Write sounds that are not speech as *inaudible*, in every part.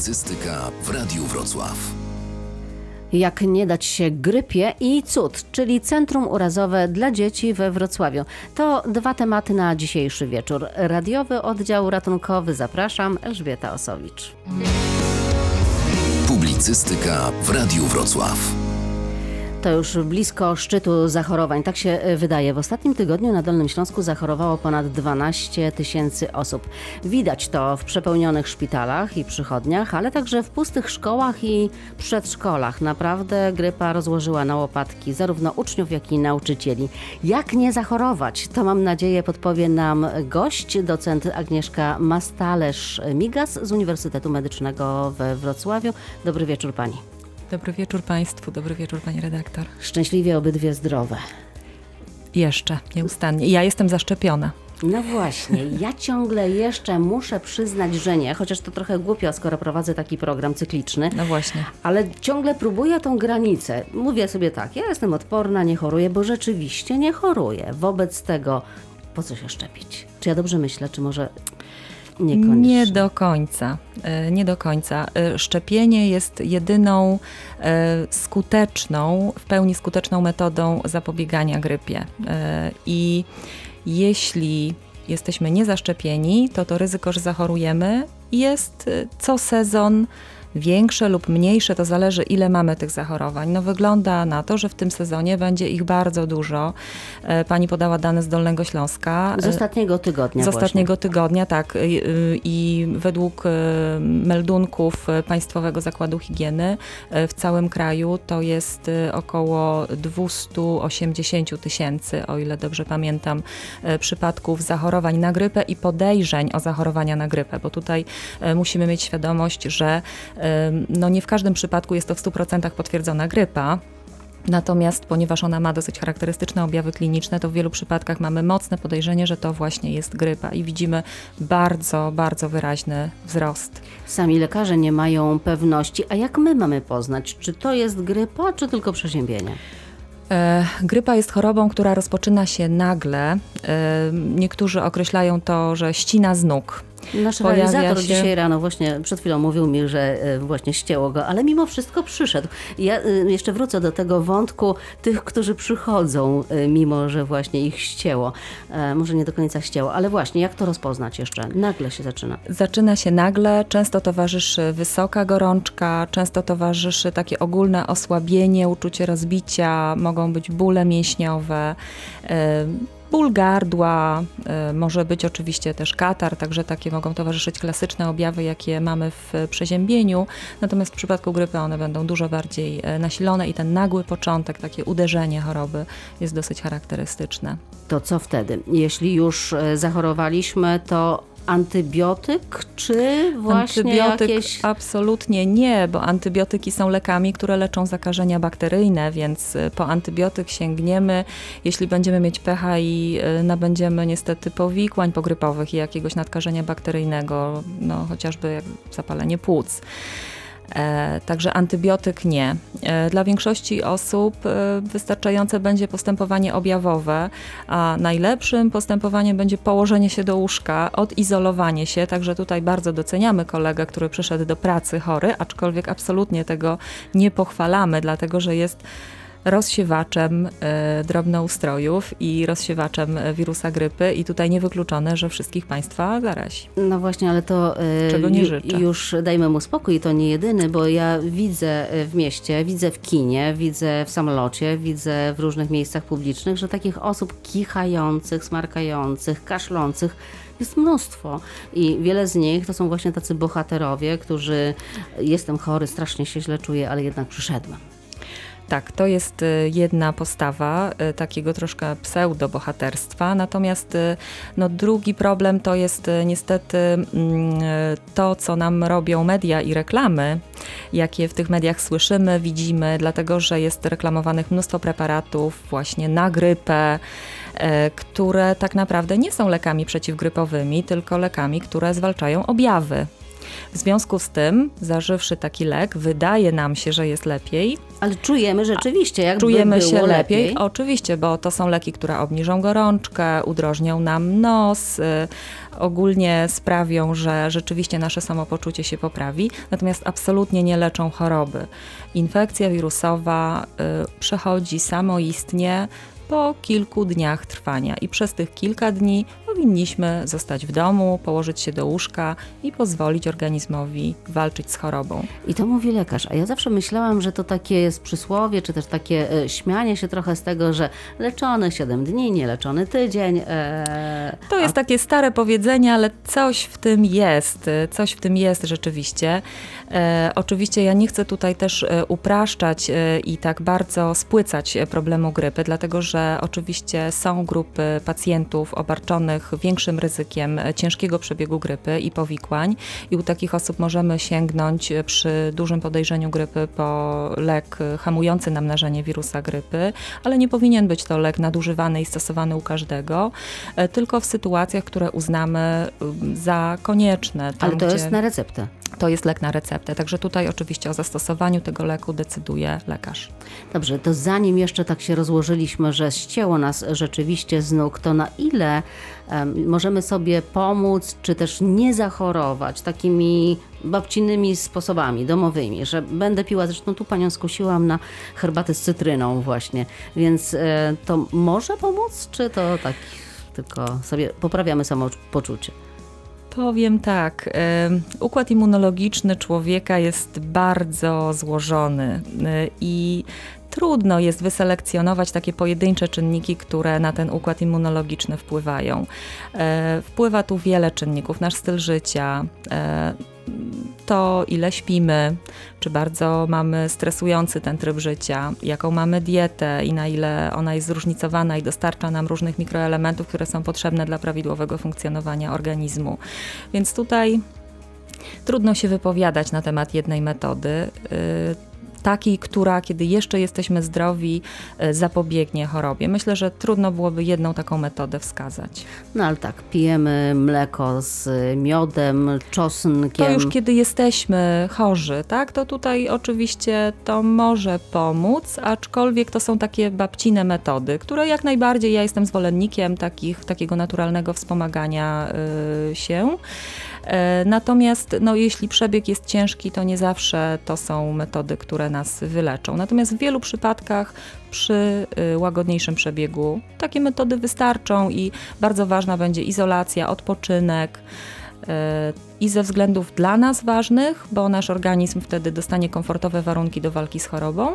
Publicystyka w Radiu Wrocław. Jak nie dać się grypie i cud, czyli Centrum Urazowe dla Dzieci we Wrocławiu. To dwa tematy na dzisiejszy wieczór. Radiowy oddział ratunkowy. Zapraszam, Elżbieta Osowicz. Publicystyka w Radiu Wrocław. To już blisko szczytu zachorowań. Tak się e, wydaje. W ostatnim tygodniu na Dolnym Śląsku zachorowało ponad 12 tysięcy osób. Widać to w przepełnionych szpitalach i przychodniach, ale także w pustych szkołach i przedszkolach. Naprawdę grypa rozłożyła na łopatki zarówno uczniów, jak i nauczycieli. Jak nie zachorować? To mam nadzieję podpowie nam gość, docent Agnieszka Mastalesz-Migas z Uniwersytetu Medycznego we Wrocławiu. Dobry wieczór pani. Dobry wieczór Państwu, dobry wieczór Pani redaktor. Szczęśliwie obydwie zdrowe. Jeszcze, nieustannie. Ja jestem zaszczepiona. No właśnie, ja *laughs* ciągle jeszcze muszę przyznać, że nie, chociaż to trochę głupio, skoro prowadzę taki program cykliczny. No właśnie. Ale ciągle próbuję tą granicę. Mówię sobie tak, ja jestem odporna, nie choruję, bo rzeczywiście nie choruję. Wobec tego, po co się szczepić? Czy ja dobrze myślę, czy może Niekoniecznie. Nie do końca. E, nie do końca. E, szczepienie jest jedyną e, skuteczną, w pełni skuteczną metodą zapobiegania grypie. I jeśli jesteśmy niezaszczepieni, to to ryzyko, że zachorujemy jest co sezon większe lub mniejsze, to zależy ile mamy tych zachorowań. No wygląda na to, że w tym sezonie będzie ich bardzo dużo. E, pani podała dane z Dolnego Śląska. Z ostatniego tygodnia. Z właśnie. ostatniego tygodnia, tak. I według e, meldunków Państwowego Zakładu Higieny e, w całym kraju to jest około 280 tysięcy, o ile dobrze pamiętam, przypadków zachorowań na grypę i podejrzeń o zachorowania na grypę, bo tutaj musimy mieć świadomość, że no nie w każdym przypadku jest to w 100% potwierdzona grypa. Natomiast ponieważ ona ma dosyć charakterystyczne objawy kliniczne, to w wielu przypadkach mamy mocne podejrzenie, że to właśnie jest grypa i widzimy bardzo, bardzo wyraźny wzrost. Sami lekarze nie mają pewności. A jak my mamy poznać, czy to jest grypa, czy tylko przeziębienie? E, grypa jest chorobą, która rozpoczyna się nagle. E, niektórzy określają to, że ścina z nóg. Nasz realizator się... dzisiaj rano właśnie przed chwilą mówił mi, że e, właśnie ścięło go, ale mimo wszystko przyszedł. Ja e, jeszcze wrócę do tego wątku tych, którzy przychodzą, e, mimo że właśnie ich ścięło. Może nie do końca ścięło, ale właśnie jak to rozpoznać jeszcze? Nagle się zaczyna. Zaczyna się nagle, często towarzyszy wysoka gorączka, często towarzyszy takie ogólne osłabienie, uczucie rozbicia, mogą być bóle mięśniowe ból gardła, y, może być oczywiście też katar, także takie mogą towarzyszyć klasyczne objawy, jakie mamy w przeziębieniu, natomiast w przypadku grypy one będą dużo bardziej y, nasilone i ten nagły początek, takie uderzenie choroby jest dosyć charakterystyczne. To co wtedy? Jeśli już y, zachorowaliśmy, to antybiotyk, czy właśnie Antybiotyk jakieś... absolutnie nie, bo antybiotyki są lekami, które leczą zakażenia bakteryjne, więc y, po antybiotyk sięgniemy, jeśli będziemy mieć pecha i y, nabędziemy niestety powikłań pogrypowych i jakiegoś nadkażenia bakteryjnego, no chociażby zapalenie płuc. E, także antybiotyk nie. E, dla większości osób e, wystarczające będzie postępowanie objawowe, a najlepszym postępowaniem będzie położenie się do łóżka, odizolowanie się. Także tutaj bardzo doceniamy kolegę, który przyszedł do pracy chory, aczkolwiek absolutnie tego nie pochwalamy, dlatego że jest rozsiewaczem e, drobnoustrojów i rozsiewaczem wirusa grypy i tutaj niewykluczone, że wszystkich Państwa zarazi. No właśnie, ale to e, Czego nie życzę. już dajmy mu spokój, to nie jedyny, bo ja widzę w mieście, widzę w kinie, widzę w samolocie, widzę w różnych miejscach publicznych, że takich osób kichających, smarkających, kaszlących jest mnóstwo i wiele z nich to są właśnie tacy bohaterowie, którzy jestem chory, strasznie się źle czuję, ale jednak przyszedłem. Tak, to jest y, jedna postawa y, takiego troszkę pseudo-bohaterstwa. Natomiast y, no, drugi problem to jest niestety mm, to, co nam robią media i reklamy, jakie w tych mediach słyszymy, widzimy, dlatego że jest reklamowanych mnóstwo preparatów właśnie na grypę, które tak naprawdę nie są lekami przeciwgrypowymi, tylko lekami, które zwalczają objawy W związku z tym, zażywszy taki lek, wydaje nam się, że jest lepiej. Ale czujemy rzeczywiście, jak Czujemy było się lepiej. lepiej. Oczywiście, bo to są leki, które obniżą gorączkę, udrożnią nam nos, y, ogólnie sprawią, że rzeczywiście nasze samopoczucie się poprawi, natomiast absolutnie nie leczą choroby. Infekcja wirusowa y, przechodzi samoistnie po kilku dniach trwania i przez tych kilka dni powinniśmy zostać w domu, położyć się do łóżka i pozwolić organizmowi walczyć z chorobą. I to mówi lekarz. A ja zawsze myślałam, że to takie jest przysłowie, czy też takie e, śmianie się trochę z tego, że leczony 7 dni, nieleczony tydzień. E, To jest takie stare powiedzenie, ale coś w tym jest, y, coś w tym jest rzeczywiście. E, oczywiście ja nie chcę tutaj też e, upraszczać e, i tak bardzo spłycać e, problemu grypy, dlatego że oczywiście są grupy pacjentów obarczonych większym ryzykiem ciężkiego przebiegu grypy i powikłań i u takich osób możemy sięgnąć przy dużym podejrzeniu grypy po lek hamujący namnażanie wirusa grypy, ale nie powinien być to lek nadużywany i stosowany u każdego, e, tylko w sytuacjach, które uznamy ym, za konieczne. Tam, ale to jest na receptę. to jest lek na receptę. Także tutaj oczywiście o zastosowaniu tego leku decyduje lekarz. Dobrze, to zanim jeszcze tak się rozłożyliśmy, że ścięło nas rzeczywiście z nóg, to na ile em, możemy sobie pomóc, czy też nie zachorować takimi babcinnymi sposobami domowymi, że będę piła, zresztą tu panią skusiłam na herbatę z cytryną właśnie, więc e, to może pomóc, czy to tak tylko sobie poprawiamy samopoczucie? Powiem tak, układ immunologiczny człowieka jest bardzo złożony y, i trudno jest wyselekcjonować takie pojedyncze czynniki, które na ten układ immunologiczny wpływają. E, Wpływa tu wiele czynników, nasz styl życia, e, to ile śpimy, czy bardzo mamy stresujący ten tryb życia, jaką mamy dietę i na ile ona jest zróżnicowana i dostarcza nam różnych mikroelementów, które są potrzebne dla prawidłowego funkcjonowania organizmu. Więc tutaj trudno się wypowiadać na temat jednej metody. Takiej, która, kiedy jeszcze jesteśmy zdrowi, y, zapobiegnie chorobie. Myślę, że trudno byłoby jedną taką metodę wskazać. No ale tak, pijemy mleko z miodem, czosnkiem. To już kiedy jesteśmy chorzy, tak? To tutaj oczywiście to może pomóc, aczkolwiek to są takie babcine metody, które jak najbardziej ja jestem zwolennikiem takich, takiego naturalnego wspomagania y, się. E, Natomiast no, jeśli przebieg jest ciężki, to nie zawsze to są metody, które nas wyleczą. Natomiast w wielu przypadkach przy y, łagodniejszym przebiegu takie metody wystarczą i bardzo ważna będzie izolacja, odpoczynek. I ze względów dla nas ważnych, bo nasz organizm wtedy dostanie komfortowe warunki do walki z chorobą,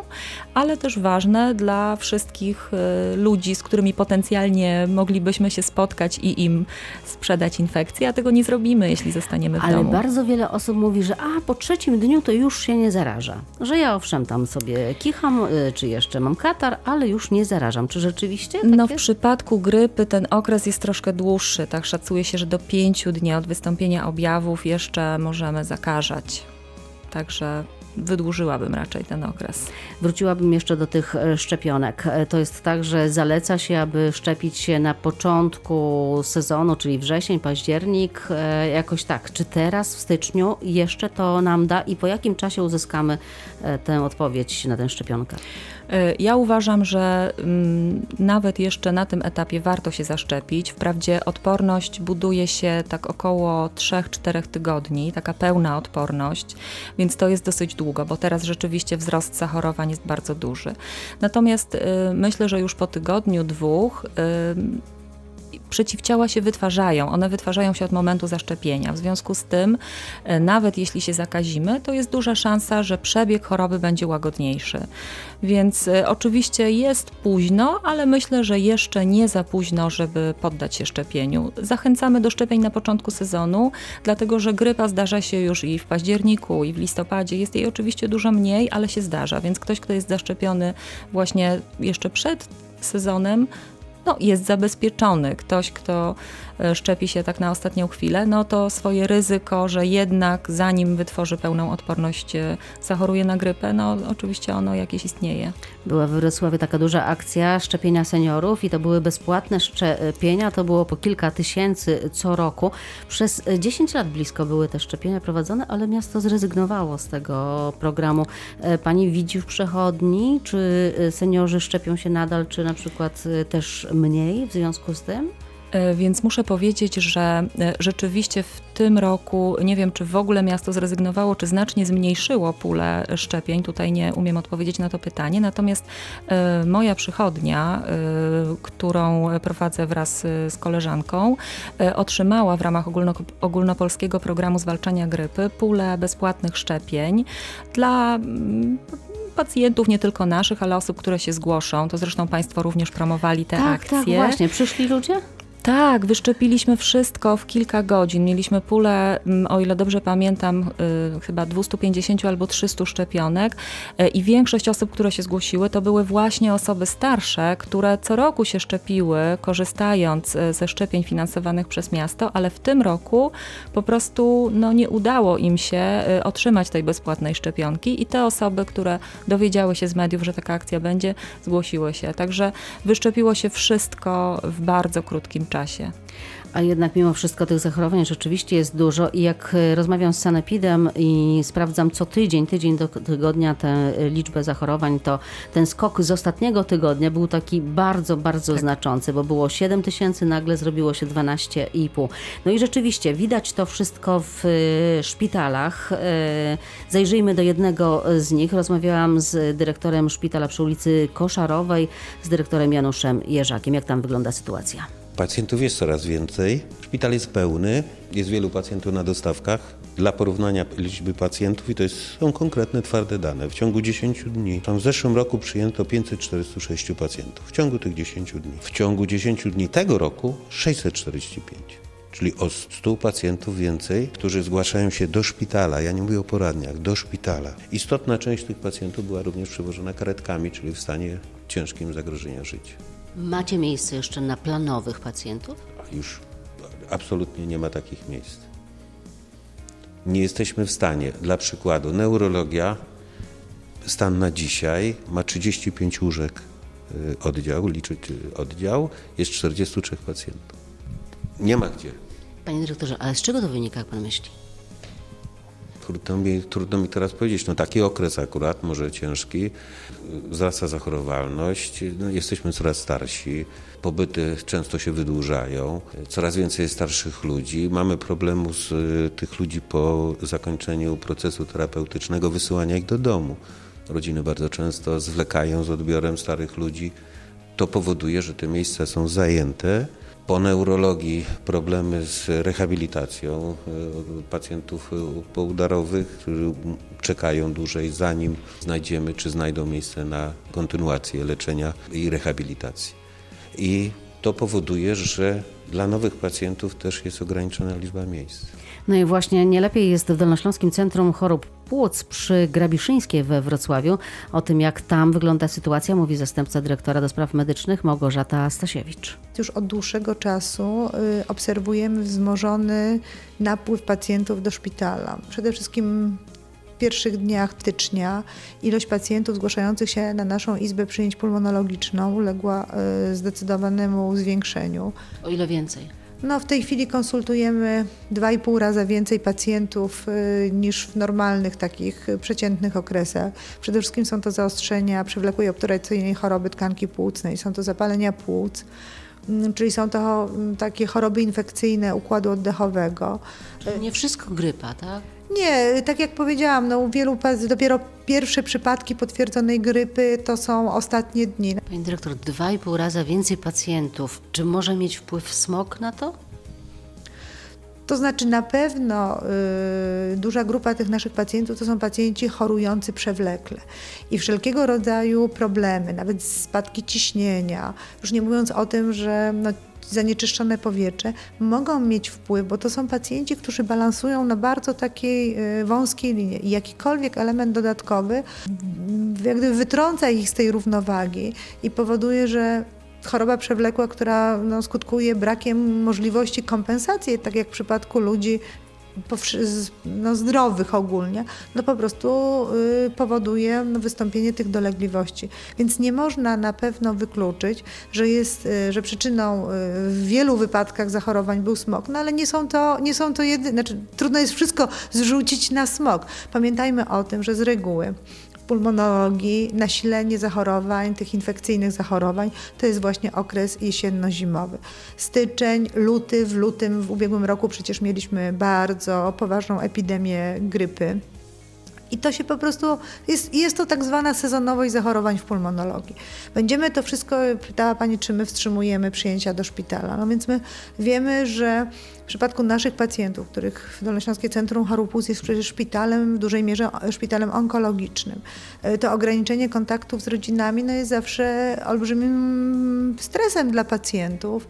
ale też ważne dla wszystkich e, ludzi, z którymi potencjalnie moglibyśmy się spotkać i im sprzedać infekcję, a tego nie zrobimy, jeśli zostaniemy w Ale domu. bardzo wiele osób mówi, że a po trzecim dniu to już się nie zaraża. Że ja owszem tam sobie kicham, y, czy jeszcze mam katar, ale już nie zarażam. Czy rzeczywiście tak No w jest? przypadku grypy ten okres jest troszkę dłuższy, tak szacuje się, że do pięciu dni od wystąpienia objawów jeszcze możemy zakażać. Także wydłużyłabym raczej ten okres. Wróciłabym jeszcze do tych e, szczepionek. E, To jest tak, że zaleca się, aby szczepić się na początku sezonu, czyli wrzesień, październik, e, jakoś tak. Czy teraz w styczniu jeszcze to nam da i po jakim czasie uzyskamy tę odpowiedź na tę szczepionkę? Y, Ja uważam, że mm, nawet jeszcze na tym etapie warto się zaszczepić. Wprawdzie odporność buduje się tak około 3-4 tygodni, taka pełna odporność, więc to jest dosyć długo, bo teraz rzeczywiście wzrost zachorowań jest bardzo duży. Natomiast y, myślę, że już po tygodniu, dwóch przeciwciała się wytwarzają. One wytwarzają się od momentu zaszczepienia. W związku z tym, e, nawet jeśli się zakazimy, to jest duża szansa, że przebieg choroby będzie łagodniejszy. Więc e, oczywiście jest późno, ale myślę, że jeszcze nie za późno, żeby poddać się szczepieniu. Zachęcamy do szczepień na początku sezonu, dlatego że grypa zdarza się już i w październiku, i w listopadzie. Jest jej oczywiście dużo mniej, ale się zdarza. Więc ktoś, kto jest zaszczepiony właśnie jeszcze przed sezonem, no, jest zabezpieczony. Ktoś, kto szczepi się tak na ostatnią chwilę, no to swoje ryzyko, że jednak zanim wytworzy pełną odporność, e, zachoruje na grypę, no oczywiście ono jakieś istnieje. Była w Wrocławiu taka duża akcja szczepienia seniorów i to były bezpłatne szczepienia, to było po kilka tysięcy co roku. Przez 10 lat blisko były te szczepienia prowadzone, ale miasto zrezygnowało z tego programu. E, pani widzi w przechodni, czy seniorzy szczepią się nadal, czy na przykład też mniej w związku z tym? E, więc muszę powiedzieć, że e, rzeczywiście w tym roku, nie wiem czy w ogóle miasto zrezygnowało, czy znacznie zmniejszyło pulę szczepień, tutaj nie umiem odpowiedzieć na to pytanie, natomiast e, moja przychodnia, którą prowadzę wraz z koleżanką, otrzymała w ramach ogólnopolskiego programu zwalczania grypy pulę bezpłatnych szczepień dla mm, pacjentów, nie tylko naszych, ale osób, które się zgłoszą. To zresztą Państwo również promowali te tak, akcje. Tak, właśnie. Przyszli ludzie? Tak, wyszczepiliśmy wszystko w kilka godzin. Mieliśmy pulę, mm, o ile dobrze pamiętam, y, chyba 250 albo 300 szczepionek y, i większość osób, które się zgłosiły, to były właśnie osoby starsze, które co roku się szczepiły, korzystając y, ze szczepień finansowanych przez miasto, ale w tym roku po prostu no, nie udało im się otrzymać tej bezpłatnej szczepionki i te osoby, które dowiedziały się z mediów, że taka akcja będzie, zgłosiły się. Także wyszczepiło się wszystko w bardzo krótkim czasie czasie. A jednak mimo wszystko tych zachorowań rzeczywiście jest dużo i jak e, rozmawiam z sanepidem i sprawdzam co tydzień, tydzień do tygodnia tę liczbę zachorowań, to ten skok z ostatniego tygodnia był taki bardzo, bardzo tak. znaczący, bo było 7 tysięcy, nagle zrobiło się 12,5. No i rzeczywiście widać to wszystko w e, szpitalach. E, zajrzyjmy do jednego z nich. Rozmawiałam z dyrektorem szpitala przy ulicy Koszarowej, z dyrektorem Januszem Jerzakiem. Jak tam wygląda sytuacja? Pacjentów jest coraz więcej, szpital jest pełny, jest wielu pacjentów na dostawkach. Dla porównania liczby pacjentów, i to jest, są konkretne, twarde dane, w ciągu 10 dni, tam w zeszłym roku przyjęto 546 pacjentów, w ciągu tych 10 dni. W ciągu 10 dni tego roku 645 czyli o 100 pacjentów więcej, którzy zgłaszają się do szpitala. Ja nie mówię o poradniach, do szpitala. Istotna część tych pacjentów była również przewożona karetkami, czyli w stanie ciężkim zagrożenia życia. Macie miejsce jeszcze na planowych pacjentów? Już absolutnie nie ma takich miejsc. Nie jesteśmy w stanie, dla przykładu, neurologia, stan na dzisiaj ma 35 łóżek y, oddział, liczyć y, oddział, jest 43 pacjentów. Nie ma gdzie. Panie dyrektorze, ale z czego to wynika, jak pan myśli? Trudno mi, trudno mi teraz powiedzieć. No taki okres akurat, może ciężki, wzrasta zachorowalność, no, jesteśmy coraz starsi, pobyty często się wydłużają, coraz więcej starszych ludzi, mamy problemu z y, tych ludzi po zakończeniu procesu terapeutycznego wysyłania ich do domu. Rodziny bardzo często zwlekają z odbiorem starych ludzi. To powoduje, że te miejsca są zajęte po neurologii problemy z rehabilitacją e, pacjentów e, poudarowych, czekają dłużej, zanim znajdziemy czy znajdą miejsce na kontynuację leczenia i rehabilitacji. I to powoduje, że dla nowych pacjentów też jest ograniczona liczba miejsc. No i właśnie nie lepiej jest w Dolnośląskim Centrum Chorób Płuc przy Grabiszyńskiej we Wrocławiu. O tym, jak tam wygląda sytuacja, mówi zastępca dyrektora do spraw medycznych Małgorzata Stasiewicz. Już od dłuższego czasu y, obserwujemy wzmożony napływ pacjentów do szpitala. Przede wszystkim pierwszych dniach stycznia ilość pacjentów zgłaszających się na naszą izbę przyjęć pulmonologiczną uległa y, zdecydowanemu zwiększeniu. O ile więcej? No, w tej chwili konsultujemy 2,5 razy więcej pacjentów y, niż w normalnych takich przeciętnych okresach. Przede wszystkim są to zaostrzenia przewlekłej obturacyjnej choroby tkanki płucnej, są to zapalenia płuc, czyli są to takie choroby infekcyjne układu oddechowego. Czyli nie wszystko grypa, tak? Nie, tak jak powiedziałam, no, u wielu dopiero pierwsze przypadki potwierdzonej grypy to są ostatnie dni. Pani dyrektor, dwa i pół razy więcej pacjentów. Czy może mieć wpływ smog na to? To znaczy na pewno y, duża grupa tych naszych pacjentów to są pacjenci chorujący przewlekle i wszelkiego rodzaju problemy, nawet spadki ciśnienia, już nie mówiąc o tym, że no, zanieczyszczone powietrze mogą mieć wpływ, bo to są pacjenci, którzy balansują na bardzo takiej e, wąskiej linii i jakikolwiek element dodatkowy jak gdyby wytrąca ich z tej równowagi i powoduje, że choroba przewlekła, która no, skutkuje brakiem możliwości kompensacji, tak jak w przypadku ludzi no, zdrowych ogólnie, no po prostu y, powoduje wystąpienie tych dolegliwości. Więc nie można na pewno wykluczyć, że, jest, y, że przyczyną y, w wielu wypadkach zachorowań był smog, no ale nie są to, nie są to jedyne, znaczy trudno jest wszystko zrzucić na smog. Pamiętajmy o tym, że z reguły pulmonologii, nasilenie zachorowań, tych infekcyjnych zachorowań, to jest właśnie okres jesienno-zimowy. Styczeń, luty, w lutym w ubiegłym roku przecież mieliśmy bardzo poważną epidemię grypy. I to się po prostu, jest, jest to tak zwana sezonowość zachorowań w pulmonologii. Będziemy to wszystko, pytała Pani, czy my wstrzymujemy przyjęcia do szpitala. No więc my wiemy, że w przypadku naszych pacjentów, których w Dolnośląskie Centrum Chorób jest przecież szpitalem, w dużej mierze szpitalem onkologicznym, e, to ograniczenie kontaktów z rodzinami no jest zawsze olbrzymim stresem dla pacjentów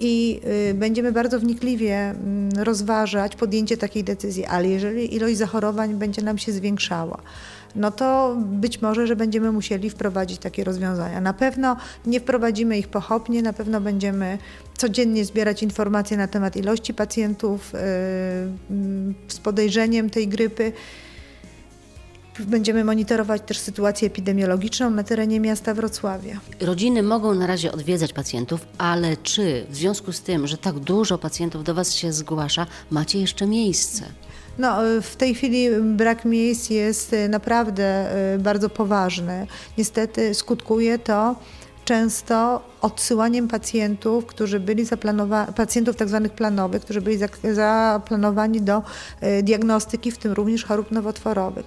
i y, będziemy bardzo wnikliwie mm, rozważać podjęcie takiej decyzji, ale jeżeli ilość zachorowań będzie nam się zwiększała, no to być może, że będziemy musieli wprowadzić takie rozwiązania. Na pewno nie wprowadzimy ich pochopnie, na pewno będziemy codziennie zbierać informacje na temat ilości pacjentów y, mm, z podejrzeniem tej grypy. Będziemy monitorować też sytuację epidemiologiczną na terenie miasta Wrocławia. Rodziny mogą na razie odwiedzać pacjentów, ale czy w związku z tym, że tak dużo pacjentów do Was się zgłasza, macie jeszcze miejsce? No, w tej chwili brak miejsc jest naprawdę y, bardzo poważny. Niestety skutkuje to często odsyłaniem pacjentów, którzy byli zaplanowani, pacjentów tak zwanych planowych, którzy byli zaplanowani do y, diagnostyki, w tym również chorób nowotworowych.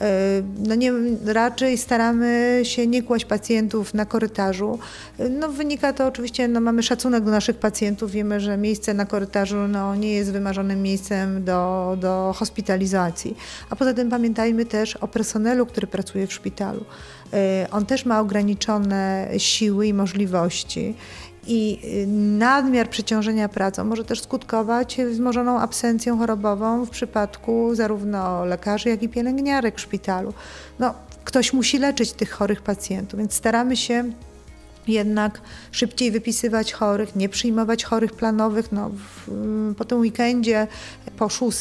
E, no nie, raczej staramy się nie kłaść pacjentów na korytarzu. E, no wynika to oczywiście, no mamy szacunek do naszych pacjentów, wiemy, że miejsce na korytarzu no, nie jest wymarzonym miejscem do, do hospitalizacji. A poza tym pamiętajmy też o personelu, który pracuje w szpitalu. E, on też ma ograniczone siły i możliwości i y, nadmiar przeciążenia pracą może też skutkować wzmożoną absencją chorobową w przypadku zarówno lekarzy, jak i pielęgniarek w szpitalu. No, ktoś musi leczyć tych chorych pacjentów, więc staramy się jednak szybciej wypisywać chorych, nie przyjmować chorych planowych. No, w, po tym weekendzie, po 6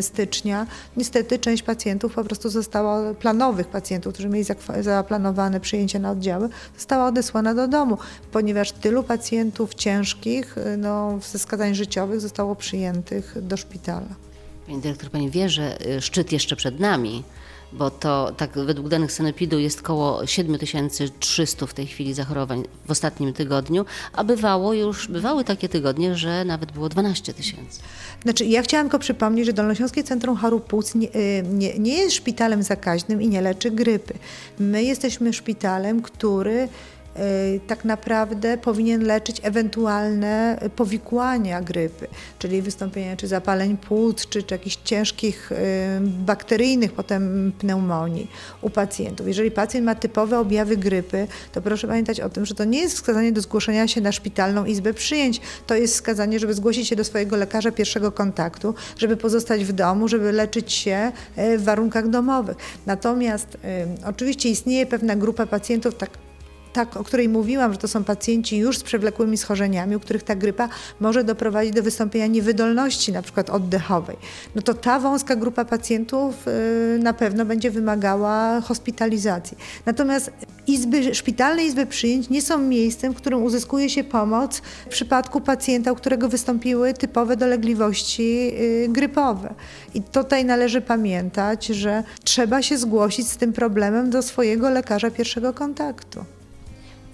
stycznia, niestety część pacjentów po prostu została, planowych pacjentów, którzy mieli zaplanowane przyjęcie na oddziały, została odesłana do domu, ponieważ tylu pacjentów ciężkich, no, ze skazań życiowych zostało przyjętych do szpitala. Pani dyrektor, Pani wie, że y, szczyt jeszcze przed nami bo to tak według danych Sanepidu jest około 7300 w tej chwili zachorowań w ostatnim tygodniu, a bywało już, bywały takie tygodnie, że nawet było 12 tysięcy. Znaczy, ja chciałam tylko przypomnieć, że Dolnośląskie Centrum Chorób Płuc nie, y, nie, nie jest szpitalem zakaźnym i nie leczy grypy. My jesteśmy szpitalem, który tak naprawdę powinien leczyć ewentualne powikłania grypy, czyli wystąpienia czy zapaleń płuc, czy, czy jakichś ciężkich y, bakteryjnych potem pneumonii u pacjentów. Jeżeli pacjent ma typowe objawy grypy, to proszę pamiętać o tym, że to nie jest wskazanie do zgłoszenia się na szpitalną izbę przyjęć, to jest wskazanie, żeby zgłosić się do swojego lekarza pierwszego kontaktu, żeby pozostać w domu, żeby leczyć się y, w warunkach domowych. Natomiast oczywiście istnieje pewna grupa pacjentów, tak tak, o której mówiłam, że to są pacjenci już z przewlekłymi schorzeniami, u których ta grypa może doprowadzić do wystąpienia niewydolności, na przykład oddechowej, no to ta wąska grupa pacjentów y, na pewno będzie wymagała hospitalizacji. Natomiast izby, szpitalne izby przyjęć nie są miejscem, w którym uzyskuje się pomoc w przypadku pacjenta, u którego wystąpiły typowe dolegliwości y, grypowe. I tutaj należy pamiętać, że trzeba się zgłosić z tym problemem do swojego lekarza pierwszego kontaktu.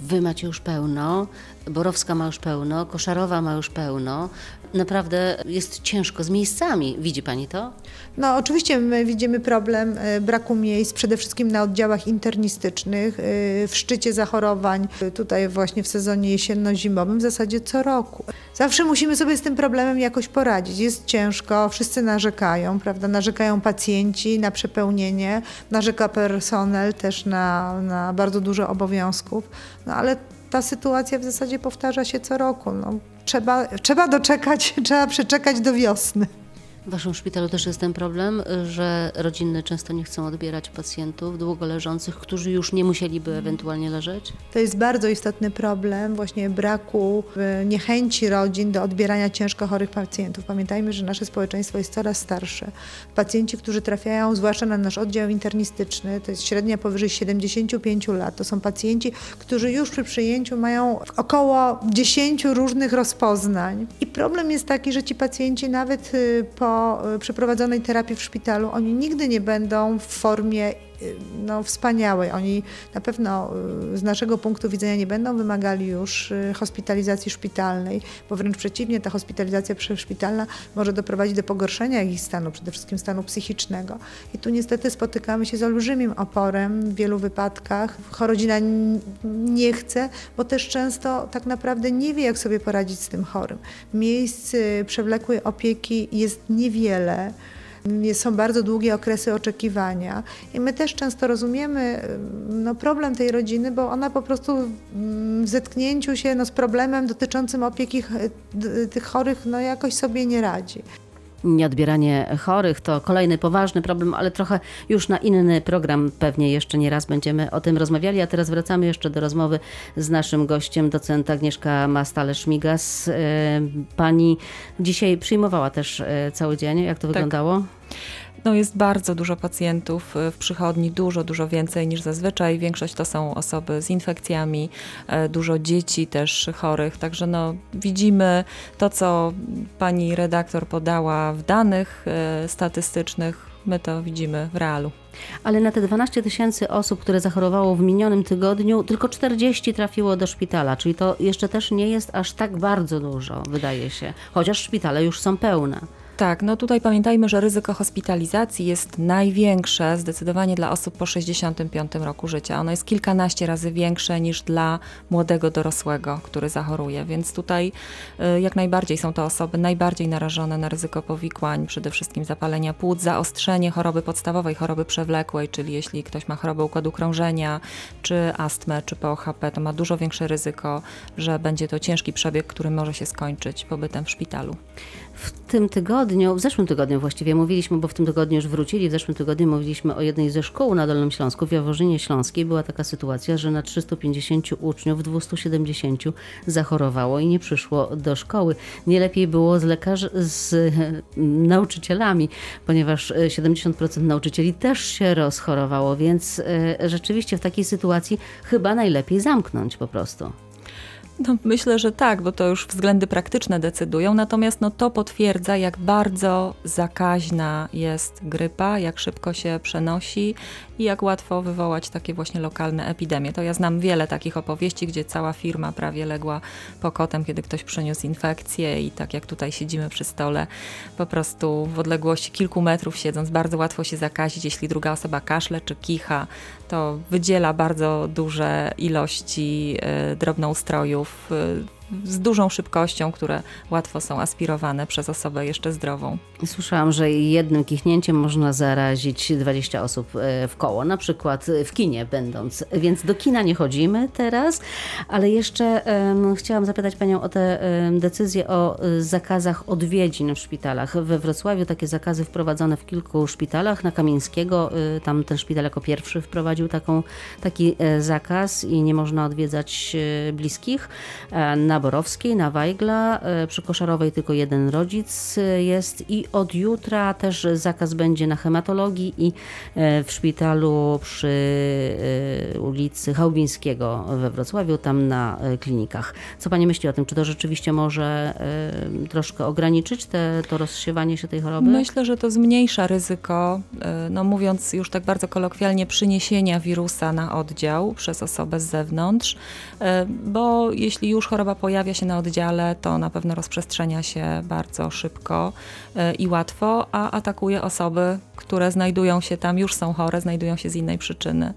Wy macie już pełno, Borowska ma już pełno, Koszarowa ma już pełno. Naprawdę jest ciężko z miejscami. Widzi Pani to? No oczywiście my widzimy problem e, braku miejsc, przede wszystkim na oddziałach internistycznych, e, w szczycie zachorowań, e, tutaj właśnie w sezonie jesienno-zimowym, w zasadzie co roku. Zawsze musimy sobie z tym problemem jakoś poradzić. Jest ciężko, wszyscy narzekają, prawda? Narzekają pacjenci na przepełnienie, narzeka personel też na, na bardzo dużo obowiązków, no ale ta sytuacja w zasadzie powtarza się co roku. No, trzeba, trzeba doczekać, *laughs* trzeba przeczekać do wiosny. W Waszym szpitalu też jest ten problem, że rodziny często nie chcą odbierać pacjentów długo leżących, którzy już nie musieliby ewentualnie leżeć? To jest bardzo istotny problem właśnie braku e, niechęci rodzin do odbierania ciężko chorych pacjentów. Pamiętajmy, że nasze społeczeństwo jest coraz starsze. Pacjenci, którzy trafiają zwłaszcza na nasz oddział internistyczny, to jest średnia powyżej 75 lat. To są pacjenci, którzy już przy przyjęciu mają około 10 różnych rozpoznań. I problem jest taki, że ci pacjenci nawet y, y, przeprowadzonej terapii w szpitalu, oni nigdy nie będą w formie no, wspaniałej. Oni na pewno z naszego punktu widzenia nie będą wymagali już hospitalizacji szpitalnej, bo wręcz przeciwnie, ta hospitalizacja szpitalna może doprowadzić do pogorszenia ich stanu, przede wszystkim stanu psychicznego. I tu niestety spotykamy się z olbrzymim oporem w wielu wypadkach. Chorodzina nie chce, bo też często tak naprawdę nie wie, jak sobie poradzić z tym chorym. Miejsc przewlekłej opieki jest niewiele. Są bardzo długie okresy oczekiwania i my też często rozumiemy no, problem tej rodziny, bo ona po prostu w zetknięciu się no, z problemem dotyczącym opieki tych chorych no, jakoś sobie nie radzi. Nieodbieranie chorych to kolejny poważny problem, ale trochę już na inny program pewnie jeszcze nie raz będziemy o tym rozmawiali. A teraz wracamy jeszcze do rozmowy z naszym gościem, docent Agnieszka Mastale-Szmigas. E, pani dzisiaj przyjmowała też e, cały dzień. Jak to tak. wyglądało? No jest bardzo dużo pacjentów w przychodni, dużo, dużo więcej niż zazwyczaj. Większość to są osoby z infekcjami, e, dużo dzieci też chorych, także no widzimy to, co pani redaktor podała w danych e, statystycznych, my to widzimy w realu. Ale na te 12 tysięcy osób, które zachorowało w minionym tygodniu, tylko 40 trafiło do szpitala, czyli to jeszcze też nie jest aż tak bardzo dużo, wydaje się, chociaż szpitale już są pełne. Tak, no tutaj pamiętajmy, że ryzyko hospitalizacji jest największe zdecydowanie dla osób po 65 roku życia. Ono jest kilkanaście razy większe niż dla młodego dorosłego, który zachoruje, więc tutaj y, jak najbardziej są to osoby najbardziej narażone na ryzyko powikłań, przede wszystkim zapalenia płuc, zaostrzenie choroby podstawowej, choroby przewlekłej, czyli jeśli ktoś ma chorobę układu krążenia, czy astmę, czy POHP, to ma dużo większe ryzyko, że będzie to ciężki przebieg, który może się skończyć pobytem w szpitalu. W tym tygodniu, w zeszłym tygodniu właściwie mówiliśmy, bo w tym tygodniu już wrócili, w zeszłym tygodniu mówiliśmy o jednej ze szkół na Dolnym Śląsku, w Jaworzynie Śląskiej. Była taka sytuacja, że na 350 uczniów 270 zachorowało i nie przyszło do szkoły. Nie lepiej było z lekarzy, z *laughs* nauczycielami, ponieważ 70% nauczycieli też się rozchorowało, więc e, rzeczywiście w takiej sytuacji chyba najlepiej zamknąć po prostu. No, myślę, że tak, bo to już względy praktyczne decydują, natomiast no, to potwierdza, jak bardzo zakaźna jest grypa, jak szybko się przenosi i jak łatwo wywołać takie właśnie lokalne epidemie. To ja znam wiele takich opowieści, gdzie cała firma prawie legła pokotem, kiedy ktoś przyniósł infekcję i tak jak tutaj siedzimy przy stole, po prostu w odległości kilku metrów siedząc, bardzo łatwo się zakazić, jeśli druga osoba kaszle czy kicha, to wydziela bardzo duże ilości y, drobnoustrojów y, z dużą szybkością, które łatwo są aspirowane przez osobę jeszcze zdrową. Słyszałam, że jednym kichnięciem można zarazić 20 osób e, w koło, na przykład w kinie będąc. Więc do kina nie chodzimy teraz, ale jeszcze um, chciałam zapytać Panią o te um, decyzje o e, zakazach odwiedzin w szpitalach. We Wrocławiu takie zakazy wprowadzone w kilku szpitalach. Na Kamieńskiego, y, tam ten szpital jako pierwszy wprowadził taką, taki zakaz i nie można odwiedzać bliskich. Na na Borowskiej, na Wajgla, e, przy Koszarowej tylko jeden rodzic e, jest i od jutra też zakaz będzie na hematologii i e, w szpitalu przy ulicy Chałubińskiego we Wrocławiu, tam na klinikach. Co Pani myśli o tym? Czy to rzeczywiście może troszkę ograniczyć te, to rozsiewanie się tej choroby? Myślę, że to zmniejsza ryzyko, no mówiąc już tak bardzo kolokwialnie, przyniesienia wirusa na oddział przez osobę z zewnątrz, bo jeśli już choroba pojawia się na oddziale, to na pewno rozprzestrzenia się bardzo szybko e, i łatwo, a atakuje osoby, które znajdują się tam, już są chore, znajdują się z innej przyczyny.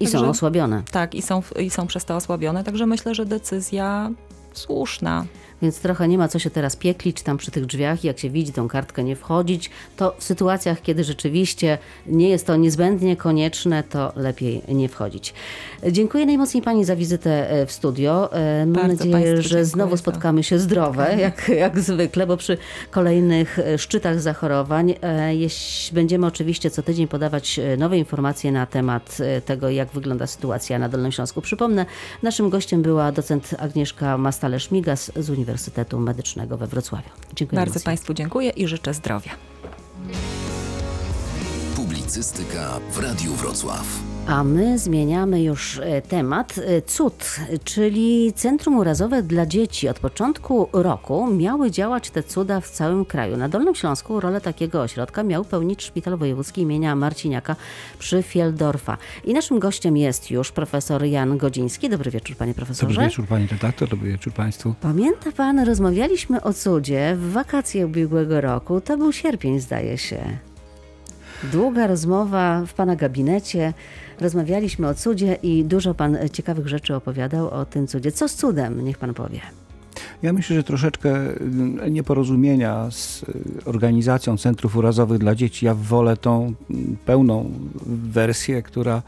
I także, są osłabione. Tak, i są, i są przez to osłabione, także myślę, że decyzja słuszna. Więc trochę nie ma co się teraz pieklić tam przy tych drzwiach, jak się widzi tą kartkę nie wchodzić, to w sytuacjach, kiedy rzeczywiście nie jest to niezbędnie konieczne, to lepiej nie wchodzić. Dziękuję najmocniej Pani za wizytę e, w studio. E, Mam Bardzo nadzieję, że znowu spotkamy się zdrowe, jak, jak zwykle, bo przy kolejnych e, szczytach zachorowań będziemy oczywiście co tydzień podawać nowe informacje na temat tego, jak wygląda sytuacja na Dolnym Śląsku. Przypomnę, naszym gościem była docent Agnieszka Mastale-Szmigas z Uniwersytetu Medycznego we Wrocławiu. Dziękuję Bardzo najmocniej. Państwu dziękuję i życzę zdrowia. Publicystyka w Radiu Wrocław. A my zmieniamy już e, temat. E, CUD, czyli Centrum Urazowe dla Dzieci. Od początku roku miały działać te cuda w całym kraju. Na Dolnym Śląsku rolę takiego ośrodka miał pełnić Szpital Wojewódzki imienia Marciniaka przy Fieldorfa. I naszym gościem jest już profesor Jan Godziński. Dobry wieczór, panie profesorze. Dobry wieczór pani redaktor, dobry wieczór państwu. Pamięta pan, rozmawialiśmy o cudzie w wakacje ubiegłego roku. To był sierpień, zdaje się. Długa rozmowa w pana gabinecie. Rozmawialiśmy o cudzie i dużo pan ciekawych rzeczy opowiadał o tym cudzie. Co z cudem? Niech pan powie. Ja myślę, że troszeczkę y, nieporozumienia z y, organizacją centrów urazowych dla dzieci. Ja wolę tą mm, pełną wersję, która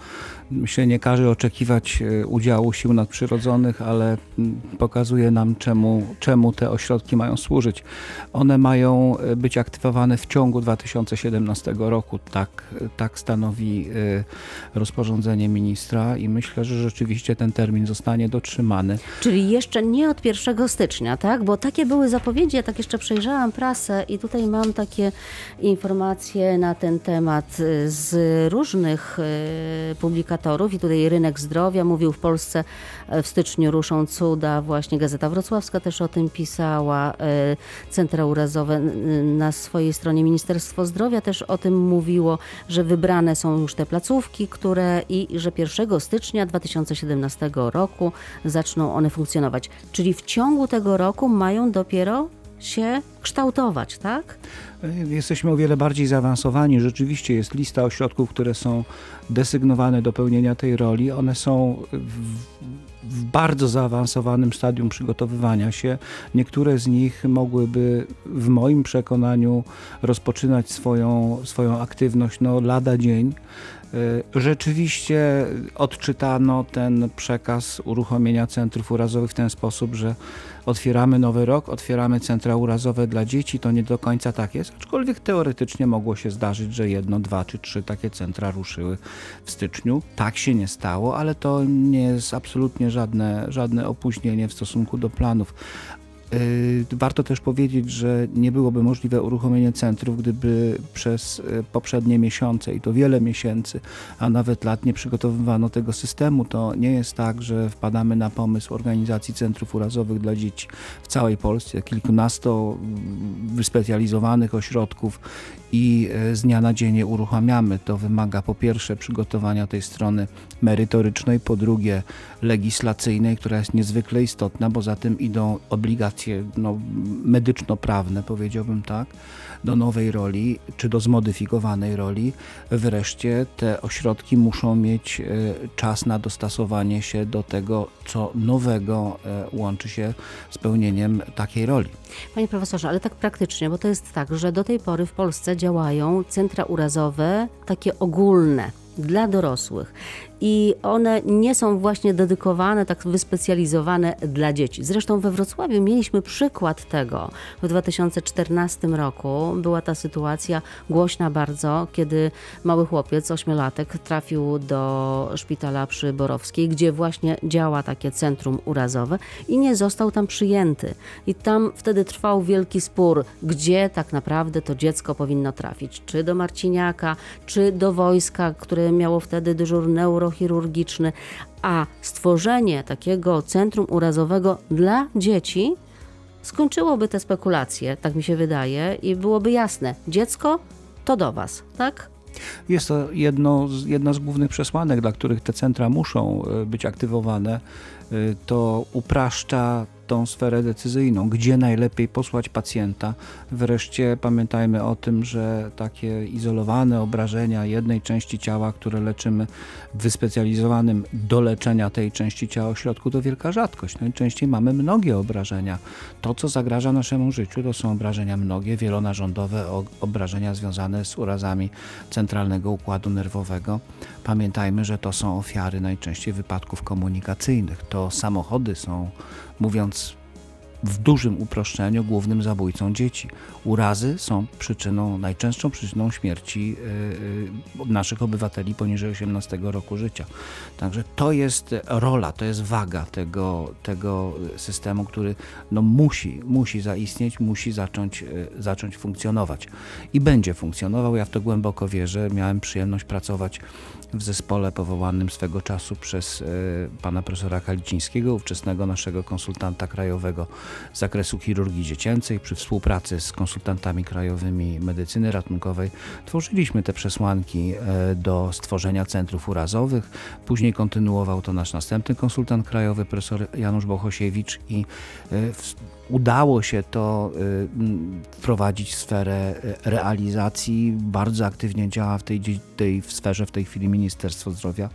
myślę nie każe oczekiwać y, udziału sił nadprzyrodzonych, ale mm, pokazuje nam czemu, czemu te ośrodki mają służyć. One mają y, być aktywowane w ciągu 2017 roku. Tak, tak stanowi y, rozporządzenie ministra i myślę, że rzeczywiście ten termin zostanie dotrzymany. Czyli jeszcze nie od 1 stycznia, tak? Bo takie były zapowiedzi, ja tak jeszcze przejrzałam prasę i tutaj mam takie informacje na ten temat z różnych y, i tutaj Rynek Zdrowia mówił w Polsce e, w styczniu ruszą cuda, właśnie Gazeta Wrocławska też o tym pisała, e, Centra Urazowe na swojej stronie Ministerstwo Zdrowia też o tym mówiło, że wybrane są już te placówki, które i że 1 stycznia 2017 roku zaczną one funkcjonować. Czyli w ciągu tego roku mają dopiero się kształtować, tak? Jesteśmy o wiele bardziej zaawansowani. Rzeczywiście jest lista ośrodków, które są desygnowane do pełnienia tej roli. One są w, bardzo zaawansowanym stadium przygotowywania się. Niektóre z nich mogłyby w moim przekonaniu rozpoczynać swoją, swoją aktywność no, lada dzień. Y, Rzeczywiście odczytano ten przekaz uruchomienia centrów urazowych w ten sposób, że otwieramy nowy rok, otwieramy centra urazowe dla dzieci. To nie do końca tak jest, aczkolwiek teoretycznie mogło się zdarzyć, że jedno, dwa czy trzy takie centra ruszyły w styczniu. Tak się nie stało, ale to nie jest absolutnie żadne, żadne opóźnienie w stosunku do planów. Yy, Warto też powiedzieć, że nie byłoby możliwe uruchomienie centrów, gdyby przez y, poprzednie miesiące i to wiele miesięcy, a nawet lat nie przygotowywano tego systemu. To nie jest tak, że wpadamy na pomysł organizacji centrów urazowych dla dzieci w całej Polsce, kilkunasto mm, wyspecjalizowanych ośrodków i y, z dnia na dzień je uruchamiamy. To wymaga po pierwsze przygotowania tej strony merytorycznej, po drugie legislacyjnej, która jest niezwykle istotna, bo za tym idą obligacje no, medyczno-prawne, powiedziałbym tak, do nowej roli, czy do zmodyfikowanej roli. Wreszcie te ośrodki muszą mieć e, czas na dostosowanie się do tego, co nowego e, łączy się z pełnieniem takiej roli. Panie profesorze, ale tak praktycznie, bo to jest tak, że do tej pory w Polsce działają centra urazowe takie ogólne dla dorosłych i one nie są właśnie dedykowane, tak wyspecjalizowane dla dzieci. Zresztą we Wrocławiu mieliśmy przykład tego. W 2014 roku była ta sytuacja głośna bardzo, kiedy mały chłopiec, ośmiolatek, trafił do szpitala przy Borowskiej, gdzie właśnie działa takie centrum urazowe i nie został tam przyjęty. I tam wtedy trwał wielki spór, gdzie tak naprawdę to dziecko powinno trafić. Czy do Marciniaka, czy do wojska, które miało wtedy dyżur neurochirurgiczny. A stworzenie takiego centrum urazowego dla dzieci skończyłoby te spekulacje, tak mi się wydaje, i byłoby jasne, dziecko to do was, tak? Jest to jedno jedna z głównych przesłanek, dla których te centra muszą e, być aktywowane. E, To upraszcza tą sferę decyzyjną, gdzie najlepiej posłać pacjenta. Wreszcie pamiętajmy o tym, że takie izolowane obrażenia jednej części ciała, które leczymy w wyspecjalizowanym do leczenia tej części ciała ośrodku, to wielka rzadkość. Najczęściej mamy mnogie obrażenia. To, co zagraża naszemu życiu, to są obrażenia mnogie, wielonarządowe, obrażenia związane z urazami centralnego układu nerwowego. Pamiętajmy, że to są ofiary najczęściej wypadków komunikacyjnych. To samochody są, mówiąc w dużym uproszczeniu głównym zabójcą dzieci. Urazy są przyczyną, najczęstszą przyczyną śmierci yy, naszych obywateli poniżej 18 roku życia. Także to jest rola, to jest waga tego, tego systemu, który no, musi, musi zaistnieć, musi zacząć, yy, zacząć funkcjonować. I będzie funkcjonował, ja w to głęboko wierzę. Miałem przyjemność pracować w zespole powołanym swego czasu przez e, pana profesora Kalicińskiego, ówczesnego naszego konsultanta krajowego z zakresu chirurgii dziecięcej. Przy współpracy z konsultantami krajowymi medycyny ratunkowej tworzyliśmy te przesłanki e, do stworzenia centrów urazowych. Później kontynuował to nasz następny konsultant krajowy, profesor Janusz Bohosiewicz i e, udało się to y, wprowadzić w sferę y, realizacji. Bardzo aktywnie działa w tej, tej w sferze w tej chwili Ministerstwo Zdrowia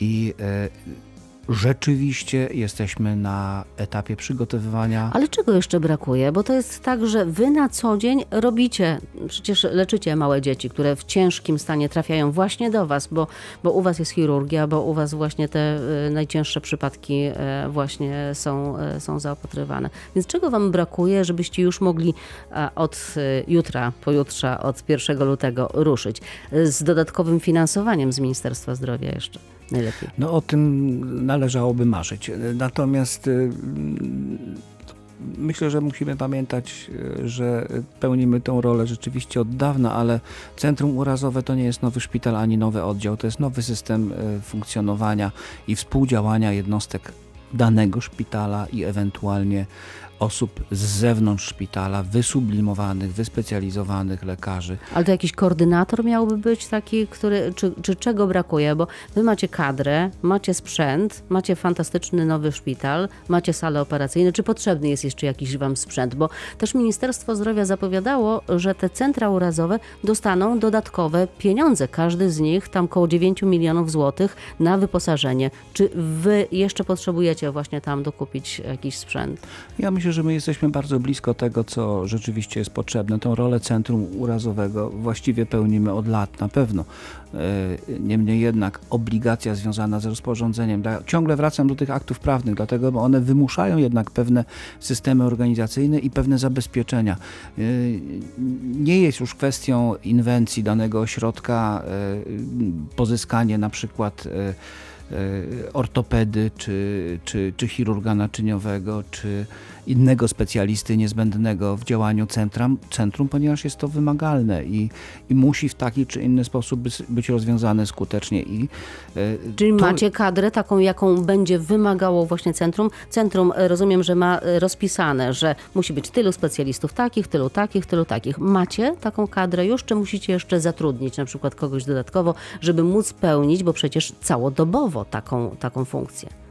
i y, rzeczywiście jesteśmy na etapie przygotowywania. Ale czego jeszcze brakuje? Bo to jest tak, że wy na co dzień robicie, przecież leczycie małe dzieci, które w ciężkim stanie trafiają właśnie do was, bo, bo u was jest chirurgia, bo u was właśnie te y, najcięższe przypadki y, właśnie są, y, są zaopatrywane. Więc czego wam brakuje, żebyście już mogli od jutra, pojutrze, od 1 lutego ruszyć z dodatkowym finansowaniem z Ministerstwa Zdrowia jeszcze? Najlepiej? No o tym należałoby marzyć. Natomiast y, myślę, że musimy pamiętać, y, że pełnimy tę rolę rzeczywiście od dawna, ale Centrum Urazowe to nie jest nowy szpital ani nowy oddział, to jest nowy system y, funkcjonowania i współdziałania jednostek danego szpitala i ewentualnie osób z zewnątrz szpitala, wysublimowanych, wyspecjalizowanych lekarzy. Ale to jakiś koordynator miałby być taki, który, czy, czy czego brakuje? Bo wy macie kadrę, macie sprzęt, macie fantastyczny nowy szpital, macie salę operacyjną. Czy potrzebny jest jeszcze jakiś wam sprzęt? Bo też Ministerstwo Zdrowia zapowiadało, że te centra urazowe dostaną dodatkowe pieniądze. Każdy z nich tam około 9 milionów złotych na wyposażenie. Czy wy jeszcze potrzebujecie właśnie tam dokupić jakiś sprzęt? Ja myślę, że my jesteśmy bardzo blisko tego, co rzeczywiście jest potrzebne. Tą rolę centrum urazowego właściwie pełnimy od lat na pewno. E, niemniej jednak obligacja związana z rozporządzeniem, ciągle wracam do tych aktów prawnych, dlatego, bo one wymuszają jednak pewne systemy organizacyjne i pewne zabezpieczenia. E, nie jest już kwestią inwencji danego ośrodka e, pozyskanie na przykład ortopedy, czy, czy, czy chirurga naczyniowego, czy innego specjalisty niezbędnego w działaniu centrum, centrum ponieważ jest to wymagalne i, i musi w taki czy inny sposób być rozwiązane skutecznie. I, e, Czyli to... macie kadrę taką, jaką będzie wymagało właśnie centrum. Centrum e, rozumiem, że ma e, rozpisane, że musi być tylu specjalistów takich, tylu takich, tylu takich. Macie taką kadrę już, czy musicie jeszcze zatrudnić na przykład kogoś dodatkowo, żeby móc pełnić, bo przecież całodobowo taką, taką funkcję?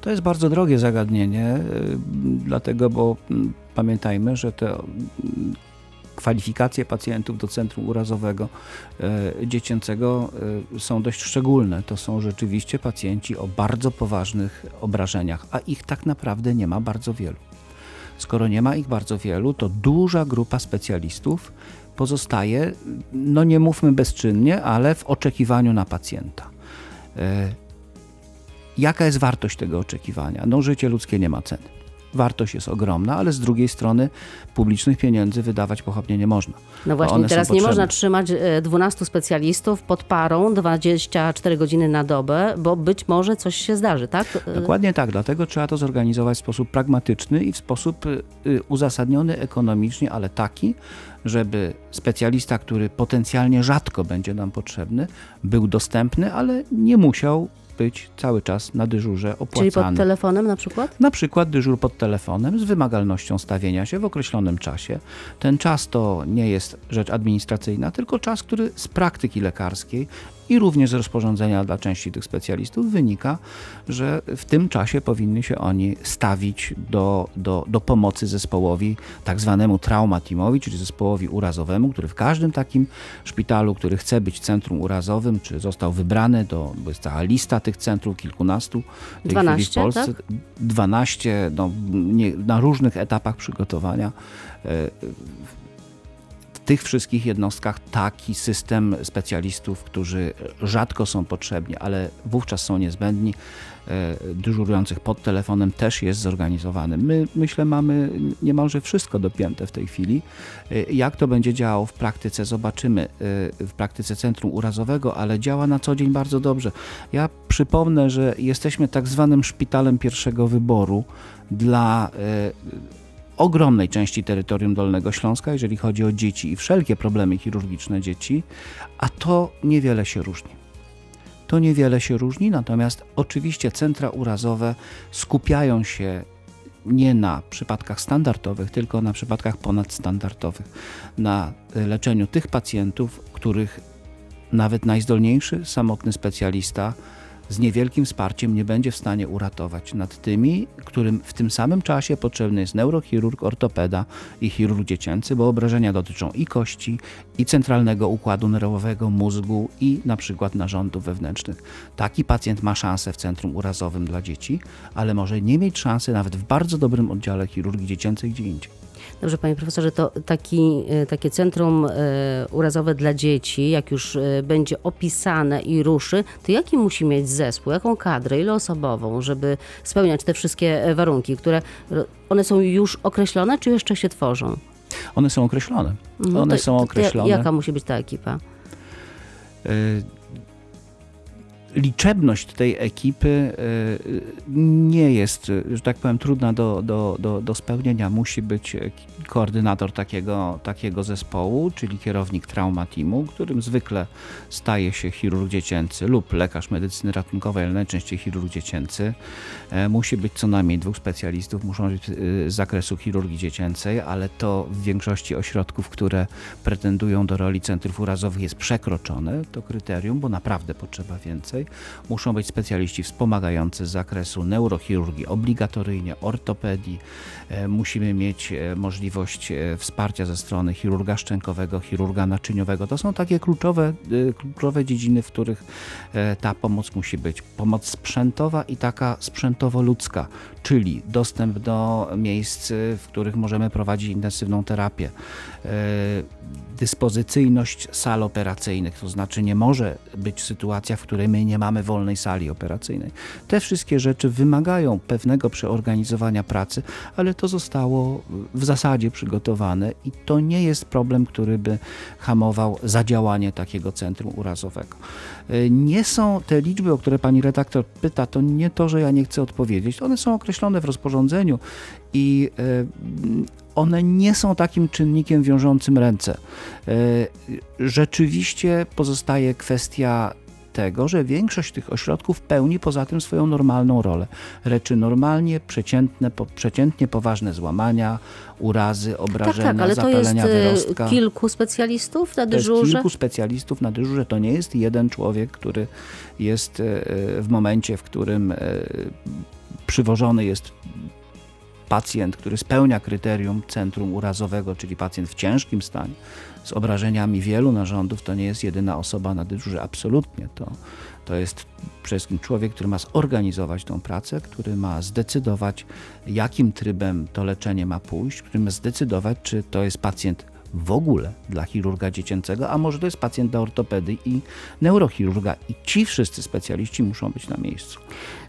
To jest bardzo drogie zagadnienie, y, dlatego, bo mm, pamiętajmy, że te mm, kwalifikacje pacjentów do centrum urazowego y, dziecięcego y, są dość szczególne. To są rzeczywiście pacjenci o bardzo poważnych obrażeniach, a ich tak naprawdę nie ma bardzo wielu. Skoro nie ma ich bardzo wielu, to duża grupa specjalistów pozostaje, no nie mówmy bezczynnie, ale w oczekiwaniu na pacjenta. Jaka jest wartość tego oczekiwania? No, życie ludzkie nie ma ceny. Wartość jest ogromna, ale z drugiej strony publicznych pieniędzy wydawać pochopnie nie można. No właśnie, teraz nie można trzymać 12 e, specjalistów pod parą 24 godziny na dobę, bo być może coś się zdarzy, tak? E, Dokładnie tak, dlatego trzeba to zorganizować w sposób pragmatyczny i w sposób e, uzasadniony ekonomicznie, ale taki, żeby specjalista, który potencjalnie rzadko będzie nam potrzebny, był dostępny, ale nie musiał być cały czas na dyżurze opłacany. Czyli pod telefonem na przykład? Na przykład dyżur pod telefonem z wymagalnością stawienia się w określonym czasie. Ten czas to nie jest rzecz administracyjna, tylko czas, który z praktyki lekarskiej i również z rozporządzenia dla części tych specjalistów wynika, że w tym czasie powinny się oni stawić do, do, do pomocy zespołowi tak zwanemu trauma teamowi, czyli zespołowi urazowemu, który w każdym takim szpitalu, który chce być centrum urazowym, czy został wybrany, do, bo jest cała lista tych centrów, kilkunastu w, 12, w Polsce, tak? 12 no, nie, na różnych etapach przygotowania. Tych wszystkich jednostkach taki system specjalistów, którzy rzadko są potrzebni, ale wówczas są niezbędni, e, dyżurujących pod telefonem też jest zorganizowany. My, myślę, mamy niemalże wszystko dopięte w tej chwili. E, Jak to będzie działało w praktyce, zobaczymy e, w praktyce Centrum Urazowego, ale działa na co dzień bardzo dobrze. Ja przypomnę, że jesteśmy tak zwanym szpitalem pierwszego wyboru dla ogromnej części terytorium Dolnego Śląska, jeżeli chodzi o dzieci i wszelkie problemy chirurgiczne dzieci, a to niewiele się różni. To niewiele się różni, natomiast oczywiście centra urazowe skupiają się nie na przypadkach standardowych, tylko na przypadkach ponadstandardowych, na leczeniu tych pacjentów, których nawet najzdolniejszy samotny specjalista z niewielkim wsparciem nie będzie w stanie uratować nad tymi, którym w tym samym czasie potrzebny jest neurochirurg, ortopeda i chirurg dziecięcy, bo obrażenia dotyczą i kości, i centralnego układu nerwowego, mózgu i na przykład narządów wewnętrznych. Taki pacjent ma szansę w centrum urazowym dla dzieci, ale może nie mieć szansy nawet w bardzo dobrym oddziale chirurgii dziecięcej gdzie indziej. Dobrze, panie profesorze, to taki, e, takie centrum e, urazowe dla dzieci, jak już e, będzie opisane i ruszy, to jaki musi mieć zespół, jaką kadrę, iloosobową, żeby spełniać te wszystkie warunki, które one są już określone, czy jeszcze się tworzą? One są określone. No One to- są to określone. Jaka musi być ta ekipa? Y, Liczebność tej ekipy y, nie jest, y, że tak powiem, trudna do, do, do, do spełnienia. Musi być koordynator takiego, takiego zespołu, czyli kierownik trauma teamu, którym zwykle staje się chirurg dziecięcy lub lekarz medycyny ratunkowej, ale najczęściej chirurg dziecięcy. E, Musi być co najmniej dwóch specjalistów, muszą być y, z zakresu chirurgii dziecięcej, ale to w większości ośrodków, które pretendują do roli centrów urazowych jest przekroczone to kryterium, bo naprawdę potrzeba więcej. Muszą być specjaliści wspomagający z zakresu neurochirurgii obligatoryjnie, ortopedii. E, Musimy mieć e, możliwość e, wsparcia ze strony chirurga szczękowego, chirurga naczyniowego. To są takie kluczowe, kluczowe dziedziny, w których ta pomoc musi być. Pomoc sprzętowa i taka sprzętowo-ludzka, czyli dostęp do miejsc, w których możemy prowadzić intensywną terapię. E, Dyspozycyjność sal operacyjnych, to znaczy nie może być sytuacja, w której my nie mamy wolnej sali operacyjnej. Te wszystkie rzeczy wymagają pewnego przeorganizowania pracy, ale to zostało w zasadzie przygotowane i to nie jest problem, który by hamował zadziałanie takiego centrum urazowego. E, Nie są te liczby, o które pani redaktor pyta, to nie to, że ja nie chcę odpowiedzieć. One są określone w rozporządzeniu i e, one nie są takim czynnikiem wiążącym ręce. E, Rzeczywiście pozostaje kwestia tego, że większość tych ośrodków pełni poza tym swoją normalną rolę. Leczy normalnie przeciętne, po, przeciętnie poważne złamania, urazy, Tak, obrażenia, tak, ale to jest zapalenia e, wyrostka. kilku specjalistów na To jest dyżurze? kilku specjalistów na dyżurze. To nie jest jeden człowiek, który jest e, w momencie, w którym przywożony jest pacjent, który spełnia kryterium centrum urazowego, czyli pacjent w ciężkim stanie, z obrażeniami wielu narządów, to nie jest jedyna osoba na dyżurze. Absolutnie. To, to jest przede wszystkim człowiek, który ma zorganizować tą pracę, który ma zdecydować, jakim trybem to leczenie ma pójść, który ma zdecydować, czy to jest pacjent w ogóle dla chirurga dziecięcego, a może to jest pacjent dla ortopedy i neurochirurga. I ci wszyscy specjaliści muszą być na miejscu.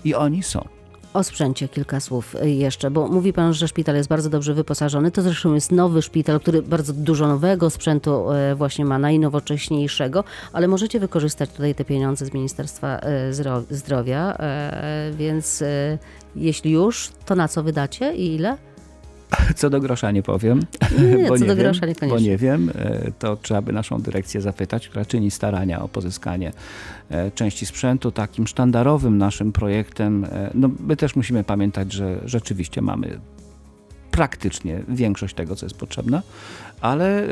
I oni są. O sprzęcie kilka słów jeszcze, bo mówi pan, że szpital jest bardzo dobrze wyposażony. To zresztą jest nowy szpital, który bardzo dużo nowego sprzętu e, właśnie ma, najnowocześniejszego, ale możecie wykorzystać tutaj te pieniądze z Ministerstwa e, Zdro- Zdrowia, e, więc jeśli już, to na co wydacie i ile? Co do grosza nie powiem. Nie, *laughs* bo co nie do wiem, grosza niekoniecznie. Bo nie wiem, E, to trzeba by naszą dyrekcję zapytać, która czyni starania o pozyskanie e, części sprzętu. Takim sztandarowym naszym projektem, e, no my też musimy pamiętać, że rzeczywiście mamy praktycznie większość tego, co jest potrzebne, ale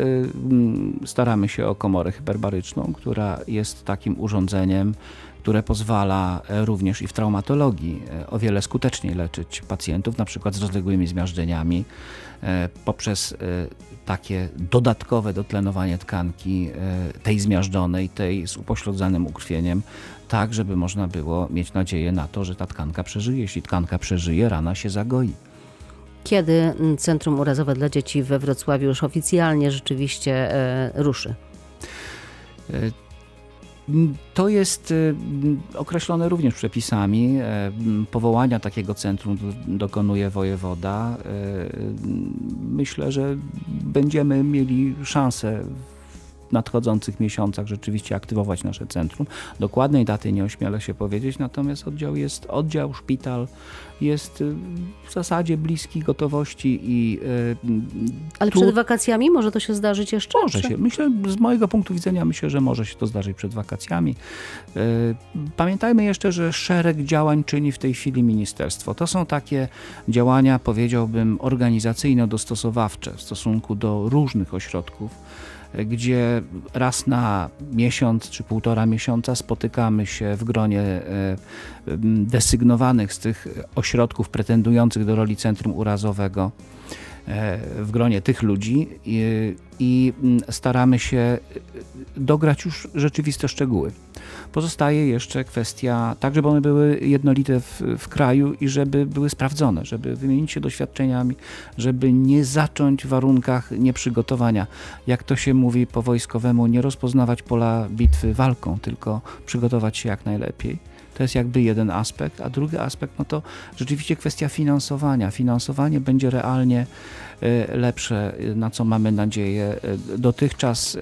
staramy się o komorę hyperbaryczną, która jest takim urządzeniem, które pozwala e, również i w traumatologii e, o wiele skuteczniej leczyć pacjentów, na przykład z rozległymi zmiażdżeniami, e, poprzez takie dodatkowe dotlenowanie tkanki, tej zmiażdżonej, tej z upośledzonym ukrwieniem, tak żeby można było mieć nadzieję na to, że ta tkanka przeżyje. Jeśli tkanka przeżyje, rana się zagoi. Kiedy Centrum Urazowe dla Dzieci we Wrocławiu już oficjalnie rzeczywiście ruszy? To jest y, określone również przepisami. E, powołania takiego centrum dokonuje wojewoda. E, myślę, że będziemy mieli szansę nadchodzących miesiącach rzeczywiście aktywować nasze centrum. Dokładnej daty nie ośmielę się powiedzieć, natomiast oddział jest oddział, szpital jest y, w zasadzie bliski gotowości i. Y, Ale tu... przed wakacjami może to się zdarzyć jeszcze? Może się. Myślę, z mojego punktu widzenia, myślę, że może się to zdarzyć przed wakacjami. Y, pamiętajmy jeszcze, że szereg działań czyni w tej chwili ministerstwo. To są takie działania, powiedziałbym, organizacyjno-dostosowawcze w stosunku do różnych ośrodków gdzie raz na miesiąc czy półtora miesiąca spotykamy się w gronie e, desygnowanych z tych ośrodków pretendujących do roli centrum urazowego w gronie tych ludzi i, i staramy się dograć już rzeczywiste szczegóły. Pozostaje jeszcze kwestia, tak żeby one były jednolite w, w kraju i żeby były sprawdzone, żeby wymienić się doświadczeniami, żeby nie zacząć w warunkach nieprzygotowania, jak to się mówi po wojskowemu, nie rozpoznawać pola bitwy walką, tylko przygotować się jak najlepiej. To jest jakby jeden aspekt, a drugi aspekt no to rzeczywiście kwestia finansowania. Finansowanie będzie realnie e, lepsze, na co mamy nadzieję. E, dotychczas e,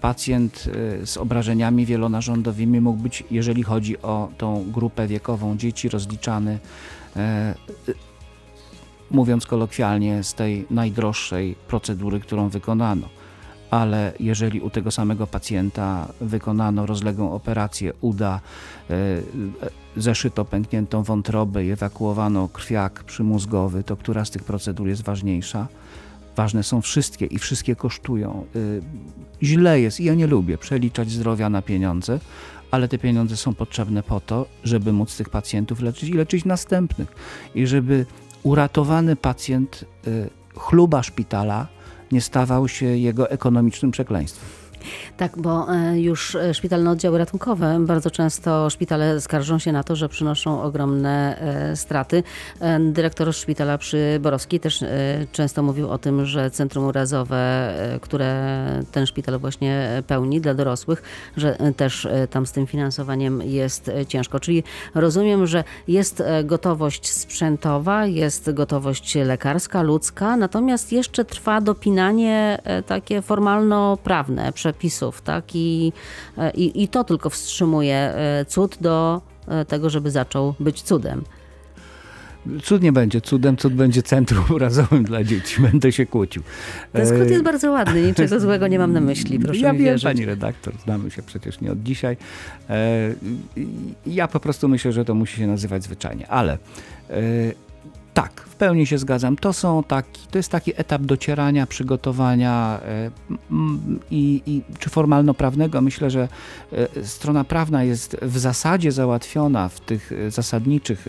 pacjent z obrażeniami wielonarządowymi mógł być, jeżeli chodzi o tą grupę wiekową dzieci, rozliczany, e, mówiąc kolokwialnie, z tej najdroższej procedury, którą wykonano. Ale jeżeli u tego samego pacjenta wykonano rozległą operację uda, e, zeszyto pękniętą wątrobę i ewakuowano krwiak przymózgowy, to która z tych procedur jest ważniejsza? Ważne są wszystkie i wszystkie kosztują. Y, źle jest i ja nie lubię przeliczać zdrowia na pieniądze, ale te pieniądze są potrzebne po to, żeby móc tych pacjentów leczyć i leczyć następnych. I żeby uratowany pacjent, chluba szpitala, nie stawał się jego ekonomicznym przekleństwem. Tak, bo e, już e, szpitalne oddziały ratunkowe, bardzo często szpitale skarżą się na to, że przynoszą ogromne e, straty. Dyrektor szpitala przy Borowskiej też często mówił o tym, że centrum urazowe, które ten szpital właśnie pełni dla dorosłych, że też tam z tym finansowaniem jest ciężko. Czyli rozumiem, że jest gotowość sprzętowa, jest gotowość lekarska, ludzka, natomiast jeszcze trwa dopinanie takie formalno-prawne, przepisów, tak? I, e, i, i to tylko wstrzymuje e, cud do e, tego, żeby zaczął być cudem. Cud nie będzie cudem, cud będzie centrum *laughs* urazowym dla dzieci. Będę się kłócił. Ten skrót jest bardzo ładny, niczego *laughs* złego nie mam na myśli, proszę Ja mi wiem, wierzyć. pani redaktor, znamy się przecież nie od dzisiaj. Ja po prostu myślę, że to musi się nazywać zwyczajnie, ale tak, w pełni się zgadzam. To, są taki, to jest taki etap docierania, przygotowania e, i, i czy formalno-prawnego. Myślę, że e, strona prawna jest w zasadzie załatwiona w tych e, zasadniczych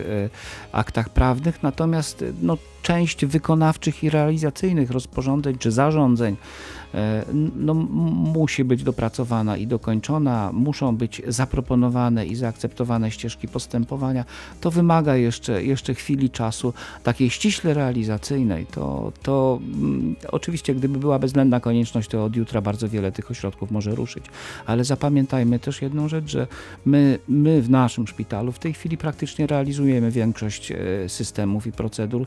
aktach prawnych, natomiast no, część wykonawczych i realizacyjnych rozporządzeń czy zarządzeń no, musi być dopracowana i dokończona, muszą być zaproponowane i zaakceptowane ścieżki postępowania. To wymaga jeszcze, jeszcze chwili czasu, takiej ściśle realizacyjnej. To, to mm, oczywiście, gdyby była bezwzględna konieczność, to od jutra bardzo wiele tych ośrodków może ruszyć. Ale zapamiętajmy też jedną rzecz, że my, my w naszym szpitalu w tej chwili praktycznie realizujemy większość e, systemów i procedur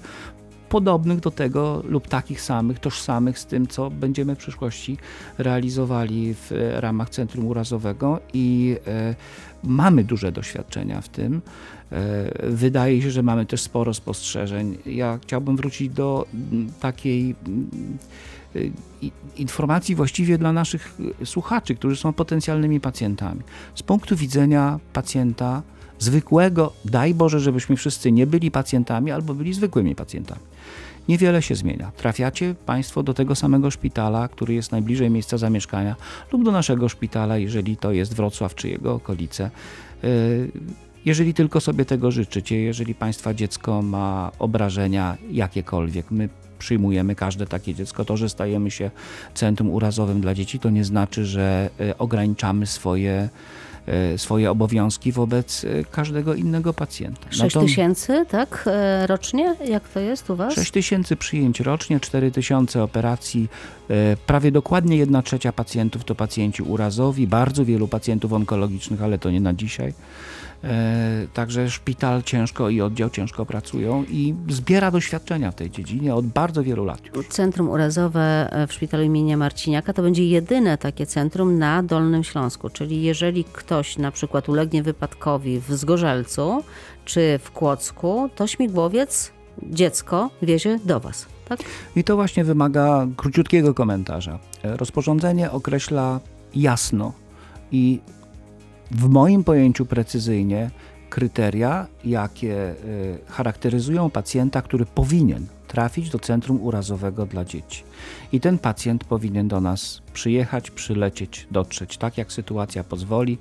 podobnych do tego lub takich samych, tożsamych z tym, co będziemy w przyszłości realizowali w ramach Centrum Urazowego i e, mamy duże doświadczenia w tym. E, wydaje się, że mamy też sporo spostrzeżeń. Ja chciałbym wrócić do takiej informacji właściwie dla naszych słuchaczy, którzy są potencjalnymi pacjentami. Z punktu widzenia pacjenta zwykłego, daj Boże, żebyśmy wszyscy nie byli pacjentami albo byli zwykłymi pacjentami. niewiele się zmienia. Trafiacie Państwo do tego samego szpitala, który jest najbliżej miejsca zamieszkania, lub do naszego szpitala, jeżeli to jest Wrocław czy jego okolice. Y, jeżeli tylko sobie tego życzycie, jeżeli Państwa dziecko ma obrażenia jakiekolwiek, my przyjmujemy każde takie dziecko. To, że stajemy się centrum urazowym dla dzieci, to nie znaczy, że y, ograniczamy swoje swoje obowiązki wobec e, każdego innego pacjenta. 6 tysięcy, tak, e, rocznie? Jak to jest u Was? 6 tysięcy przyjęć rocznie, 4 tysiące operacji, prawie dokładnie 1 trzecia pacjentów to pacjenci urazowi, bardzo wielu pacjentów onkologicznych, ale to nie na dzisiaj. E, także szpital ciężko i oddział ciężko pracują i zbiera doświadczenia w tej dziedzinie od bardzo wielu lat już. Centrum urazowe w szpitalu imienia Marciniaka to będzie jedyne takie centrum na Dolnym Śląsku. Czyli jeżeli ktoś na przykład ulegnie wypadkowi w Zgorzelcu czy w Kłodzku, to śmigłowiec dziecko wiezie do Was. Tak? I to właśnie wymaga króciutkiego komentarza. E, rozporządzenie określa jasno i w moim pojęciu precyzyjnie kryteria, jakie y, charakteryzują pacjenta, który powinien trafić do centrum urazowego dla dzieci. I ten pacjent powinien do nas przyjechać, przylecieć, dotrzeć, tak jak sytuacja pozwoli.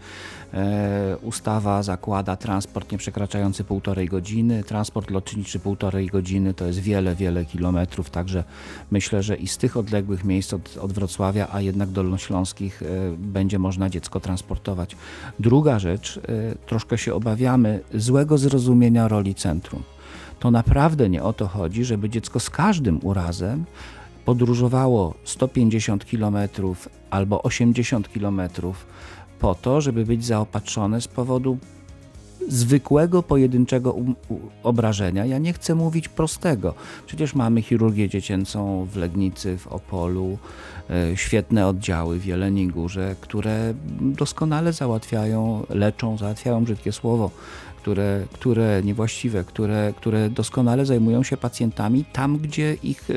E, ustawa zakłada transport nie przekraczający półtorej godziny, transport lotniczy półtorej godziny to jest wiele, wiele kilometrów, także myślę, że i z tych odległych miejsc od, od Wrocławia, a jednak dolnośląskich e, będzie można dziecko transportować. Druga rzecz, e, troszkę się obawiamy złego zrozumienia roli centrum to naprawdę nie o to chodzi, żeby dziecko z każdym urazem podróżowało 150 km albo 80 km po to, żeby być zaopatrzone z powodu zwykłego, pojedynczego obrażenia. Ja nie chcę mówić prostego. Przecież mamy chirurgię dziecięcą w Legnicy, w Opolu, e, świetne oddziały w Jeleniej Górze, które doskonale załatwiają, leczą, załatwiają brzydkie słowo, które, które niewłaściwe, które, które doskonale zajmują się pacjentami tam, gdzie ich e,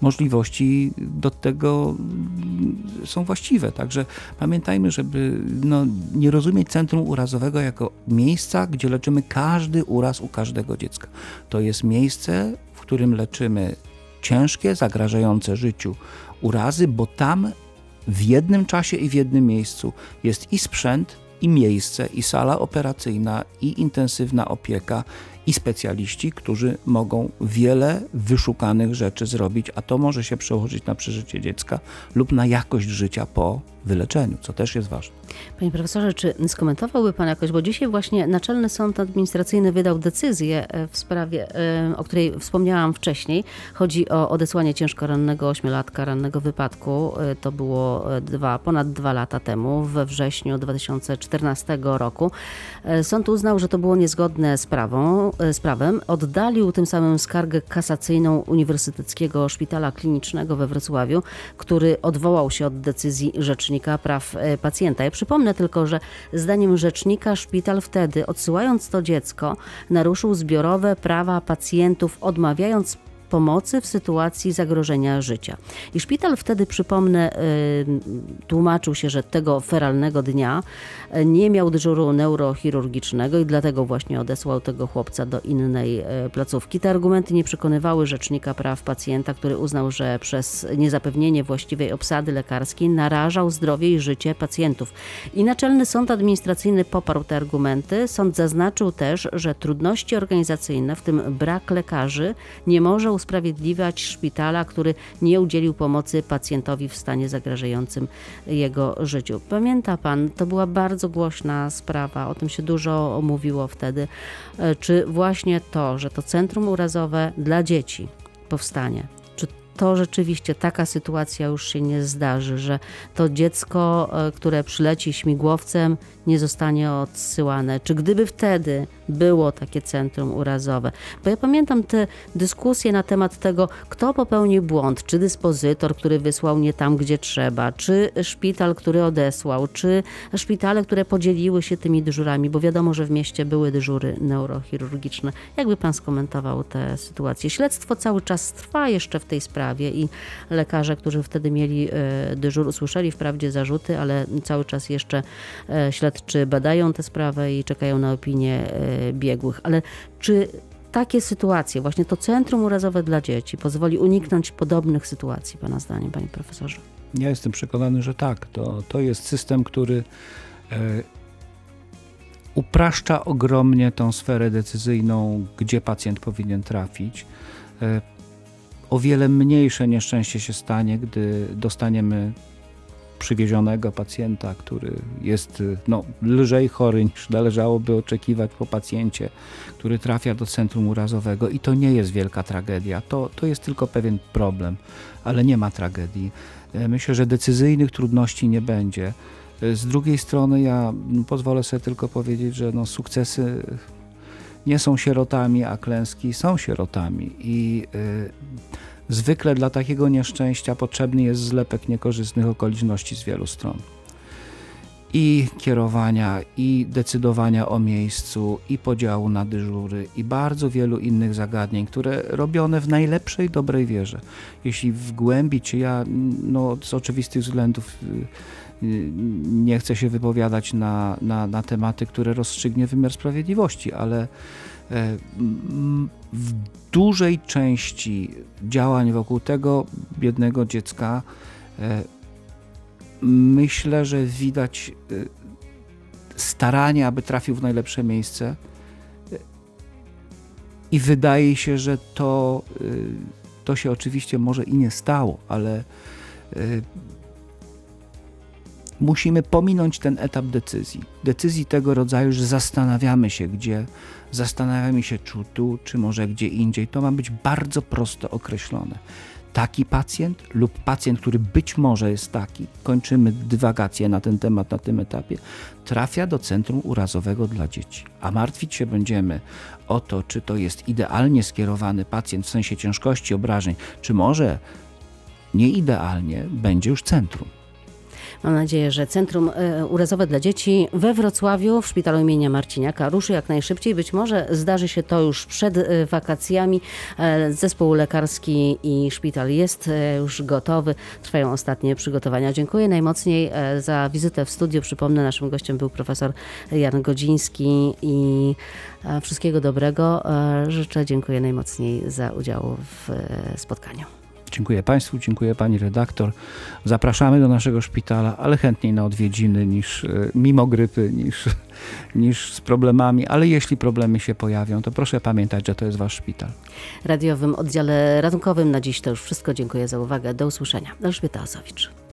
możliwości do tego mm, są właściwe. Także pamiętajmy, żeby no, nie rozumieć centrum urazowego jako miejsca, gdzie leczymy każdy uraz u każdego dziecka. To jest miejsce, w którym leczymy ciężkie, zagrażające życiu urazy, bo tam w jednym czasie i w jednym miejscu jest i sprzęt, i miejsce, i sala operacyjna, i intensywna opieka, i specjaliści, którzy mogą wiele wyszukanych rzeczy zrobić, a to może się przełożyć na przeżycie dziecka lub na jakość życia po wyleczeniu, co też jest ważne. Panie profesorze, czy skomentowałby Pan jakoś, bo dzisiaj właśnie Naczelny Sąd Administracyjny wydał decyzję e, w sprawie, e, o której wspomniałam wcześniej. Chodzi o odesłanie ciężko rannego ośmiolatka, rannego wypadku. E, to było dwa, ponad dwa lata temu, we wrześniu 2014 roku. Sąd uznał, że to było niezgodne z, prawą, z prawem. Oddalił tym samym skargę kasacyjną Uniwersyteckiego Szpitala Klinicznego we Wrocławiu, który odwołał się od decyzji rzecznika Rzecznika Praw e, Pacjenta. Ja przypomnę tylko, że zdaniem rzecznika szpital wtedy, odsyłając to dziecko, naruszył zbiorowe prawa pacjentów, odmawiając pomocy w sytuacji zagrożenia życia. I szpital wtedy, przypomnę, y, tłumaczył się, że tego feralnego dnia y, nie miał dyżuru neurochirurgicznego i dlatego właśnie odesłał tego chłopca do innej y, placówki. Te argumenty nie przekonywały Rzecznika Praw Pacjenta, który uznał, że przez niezapewnienie właściwej obsady lekarskiej narażał zdrowie i życie pacjentów. I Naczelny Sąd Administracyjny poparł te argumenty. Sąd zaznaczył też, że trudności organizacyjne, w tym brak lekarzy, nie może usprawiedliwiać szpitala, który nie udzielił pomocy pacjentowi w stanie zagrażającym jego życiu. Pamięta pan, to była bardzo głośna sprawa, o tym się dużo mówiło wtedy. E, czy właśnie to, że to centrum urazowe dla dzieci powstanie, to rzeczywiście taka sytuacja już się nie zdarzy, że to dziecko, e, które przyleci śmigłowcem, nie zostanie odsyłane. Czy gdyby wtedy było takie centrum urazowe? Bo ja pamiętam te dyskusje na temat tego, kto popełnił błąd, czy dyspozytor, który wysłał nie tam, gdzie trzeba, czy szpital, który odesłał, czy szpitale, które podzieliły się tymi dyżurami, bo wiadomo, że w mieście były dyżury neurochirurgiczne. Jakby pan skomentował tę sytuację? Śledztwo cały czas trwa jeszcze w tej sprawie i lekarze, którzy wtedy mieli e, dyżur, usłyszeli wprawdzie zarzuty, ale cały czas jeszcze e, śledczy badają tę sprawę i czekają na opinię e, biegłych. Ale czy takie sytuacje, właśnie to centrum urazowe dla dzieci pozwoli uniknąć podobnych sytuacji, Pana zdaniem, Panie Profesorze? Ja jestem przekonany, że tak. To, to jest system, który e, upraszcza ogromnie tą sferę decyzyjną, gdzie pacjent powinien trafić. E, o wiele mniejsze nieszczęście się stanie, gdy dostaniemy przywiezionego pacjenta, który jest no, lżej chory niż należałoby oczekiwać po pacjencie, który trafia do centrum urazowego i to nie jest wielka tragedia, to, to jest tylko pewien problem, ale nie ma tragedii. E, myślę, że decyzyjnych trudności nie będzie. E, z drugiej strony ja pozwolę sobie tylko powiedzieć, że no, sukcesy nie są sierotami, a klęski są sierotami i y, Zwykle dla takiego nieszczęścia potrzebny jest zlepek niekorzystnych okoliczności z wielu stron. I kierowania, i decydowania o miejscu, i podziału na dyżury, i bardzo wielu innych zagadnień, które robione w najlepszej dobrej wierze. Jeśli wgłębić się, ja no, z oczywistych względów y, y, nie chcę się wypowiadać na, na, na tematy, które rozstrzygnie wymiar sprawiedliwości, ale E, w dużej części działań wokół tego biednego dziecka e, myślę, że widać e, staranie, aby trafił w najlepsze miejsce. I wydaje się, że to, to się oczywiście może i nie stało, ale musimy pominąć ten etap decyzji. Decyzji tego rodzaju, że zastanawiamy się, gdzie, zastanawiamy się, czy tu, czy może gdzie indziej. To ma być bardzo prosto określone. Taki pacjent lub pacjent, który być może jest taki, kończymy dywagację na ten temat na tym etapie, trafia do centrum urazowego dla dzieci. A martwić się będziemy o to, czy to jest idealnie skierowany pacjent w sensie ciężkości obrażeń, czy może nieidealnie będzie już centrum. Mam nadzieję, że Centrum e, Urazowe dla Dzieci we Wrocławiu w szpitalu imienia Marciniaka ruszy jak najszybciej. Być może zdarzy się to już przed e, wakacjami. E, zespół lekarski i szpital jest już gotowy. Trwają ostatnie przygotowania. Dziękuję najmocniej za wizytę w studiu. Przypomnę, naszym gościem był profesor Jan Godziński i wszystkiego dobrego. Życzę, dziękuję najmocniej za udział w spotkaniu. Dziękuję Państwu, dziękuję Pani redaktor. Zapraszamy do naszego szpitala, ale chętniej na odwiedziny niż e, mimo grypy, niż, *laughs* niż z problemami, ale jeśli problemy się pojawią, to proszę pamiętać, że to jest Wasz szpital. Radiowym oddziale ratunkowym na dziś to już wszystko. Dziękuję za uwagę. Do usłyszenia. Elżbieta Osowicz.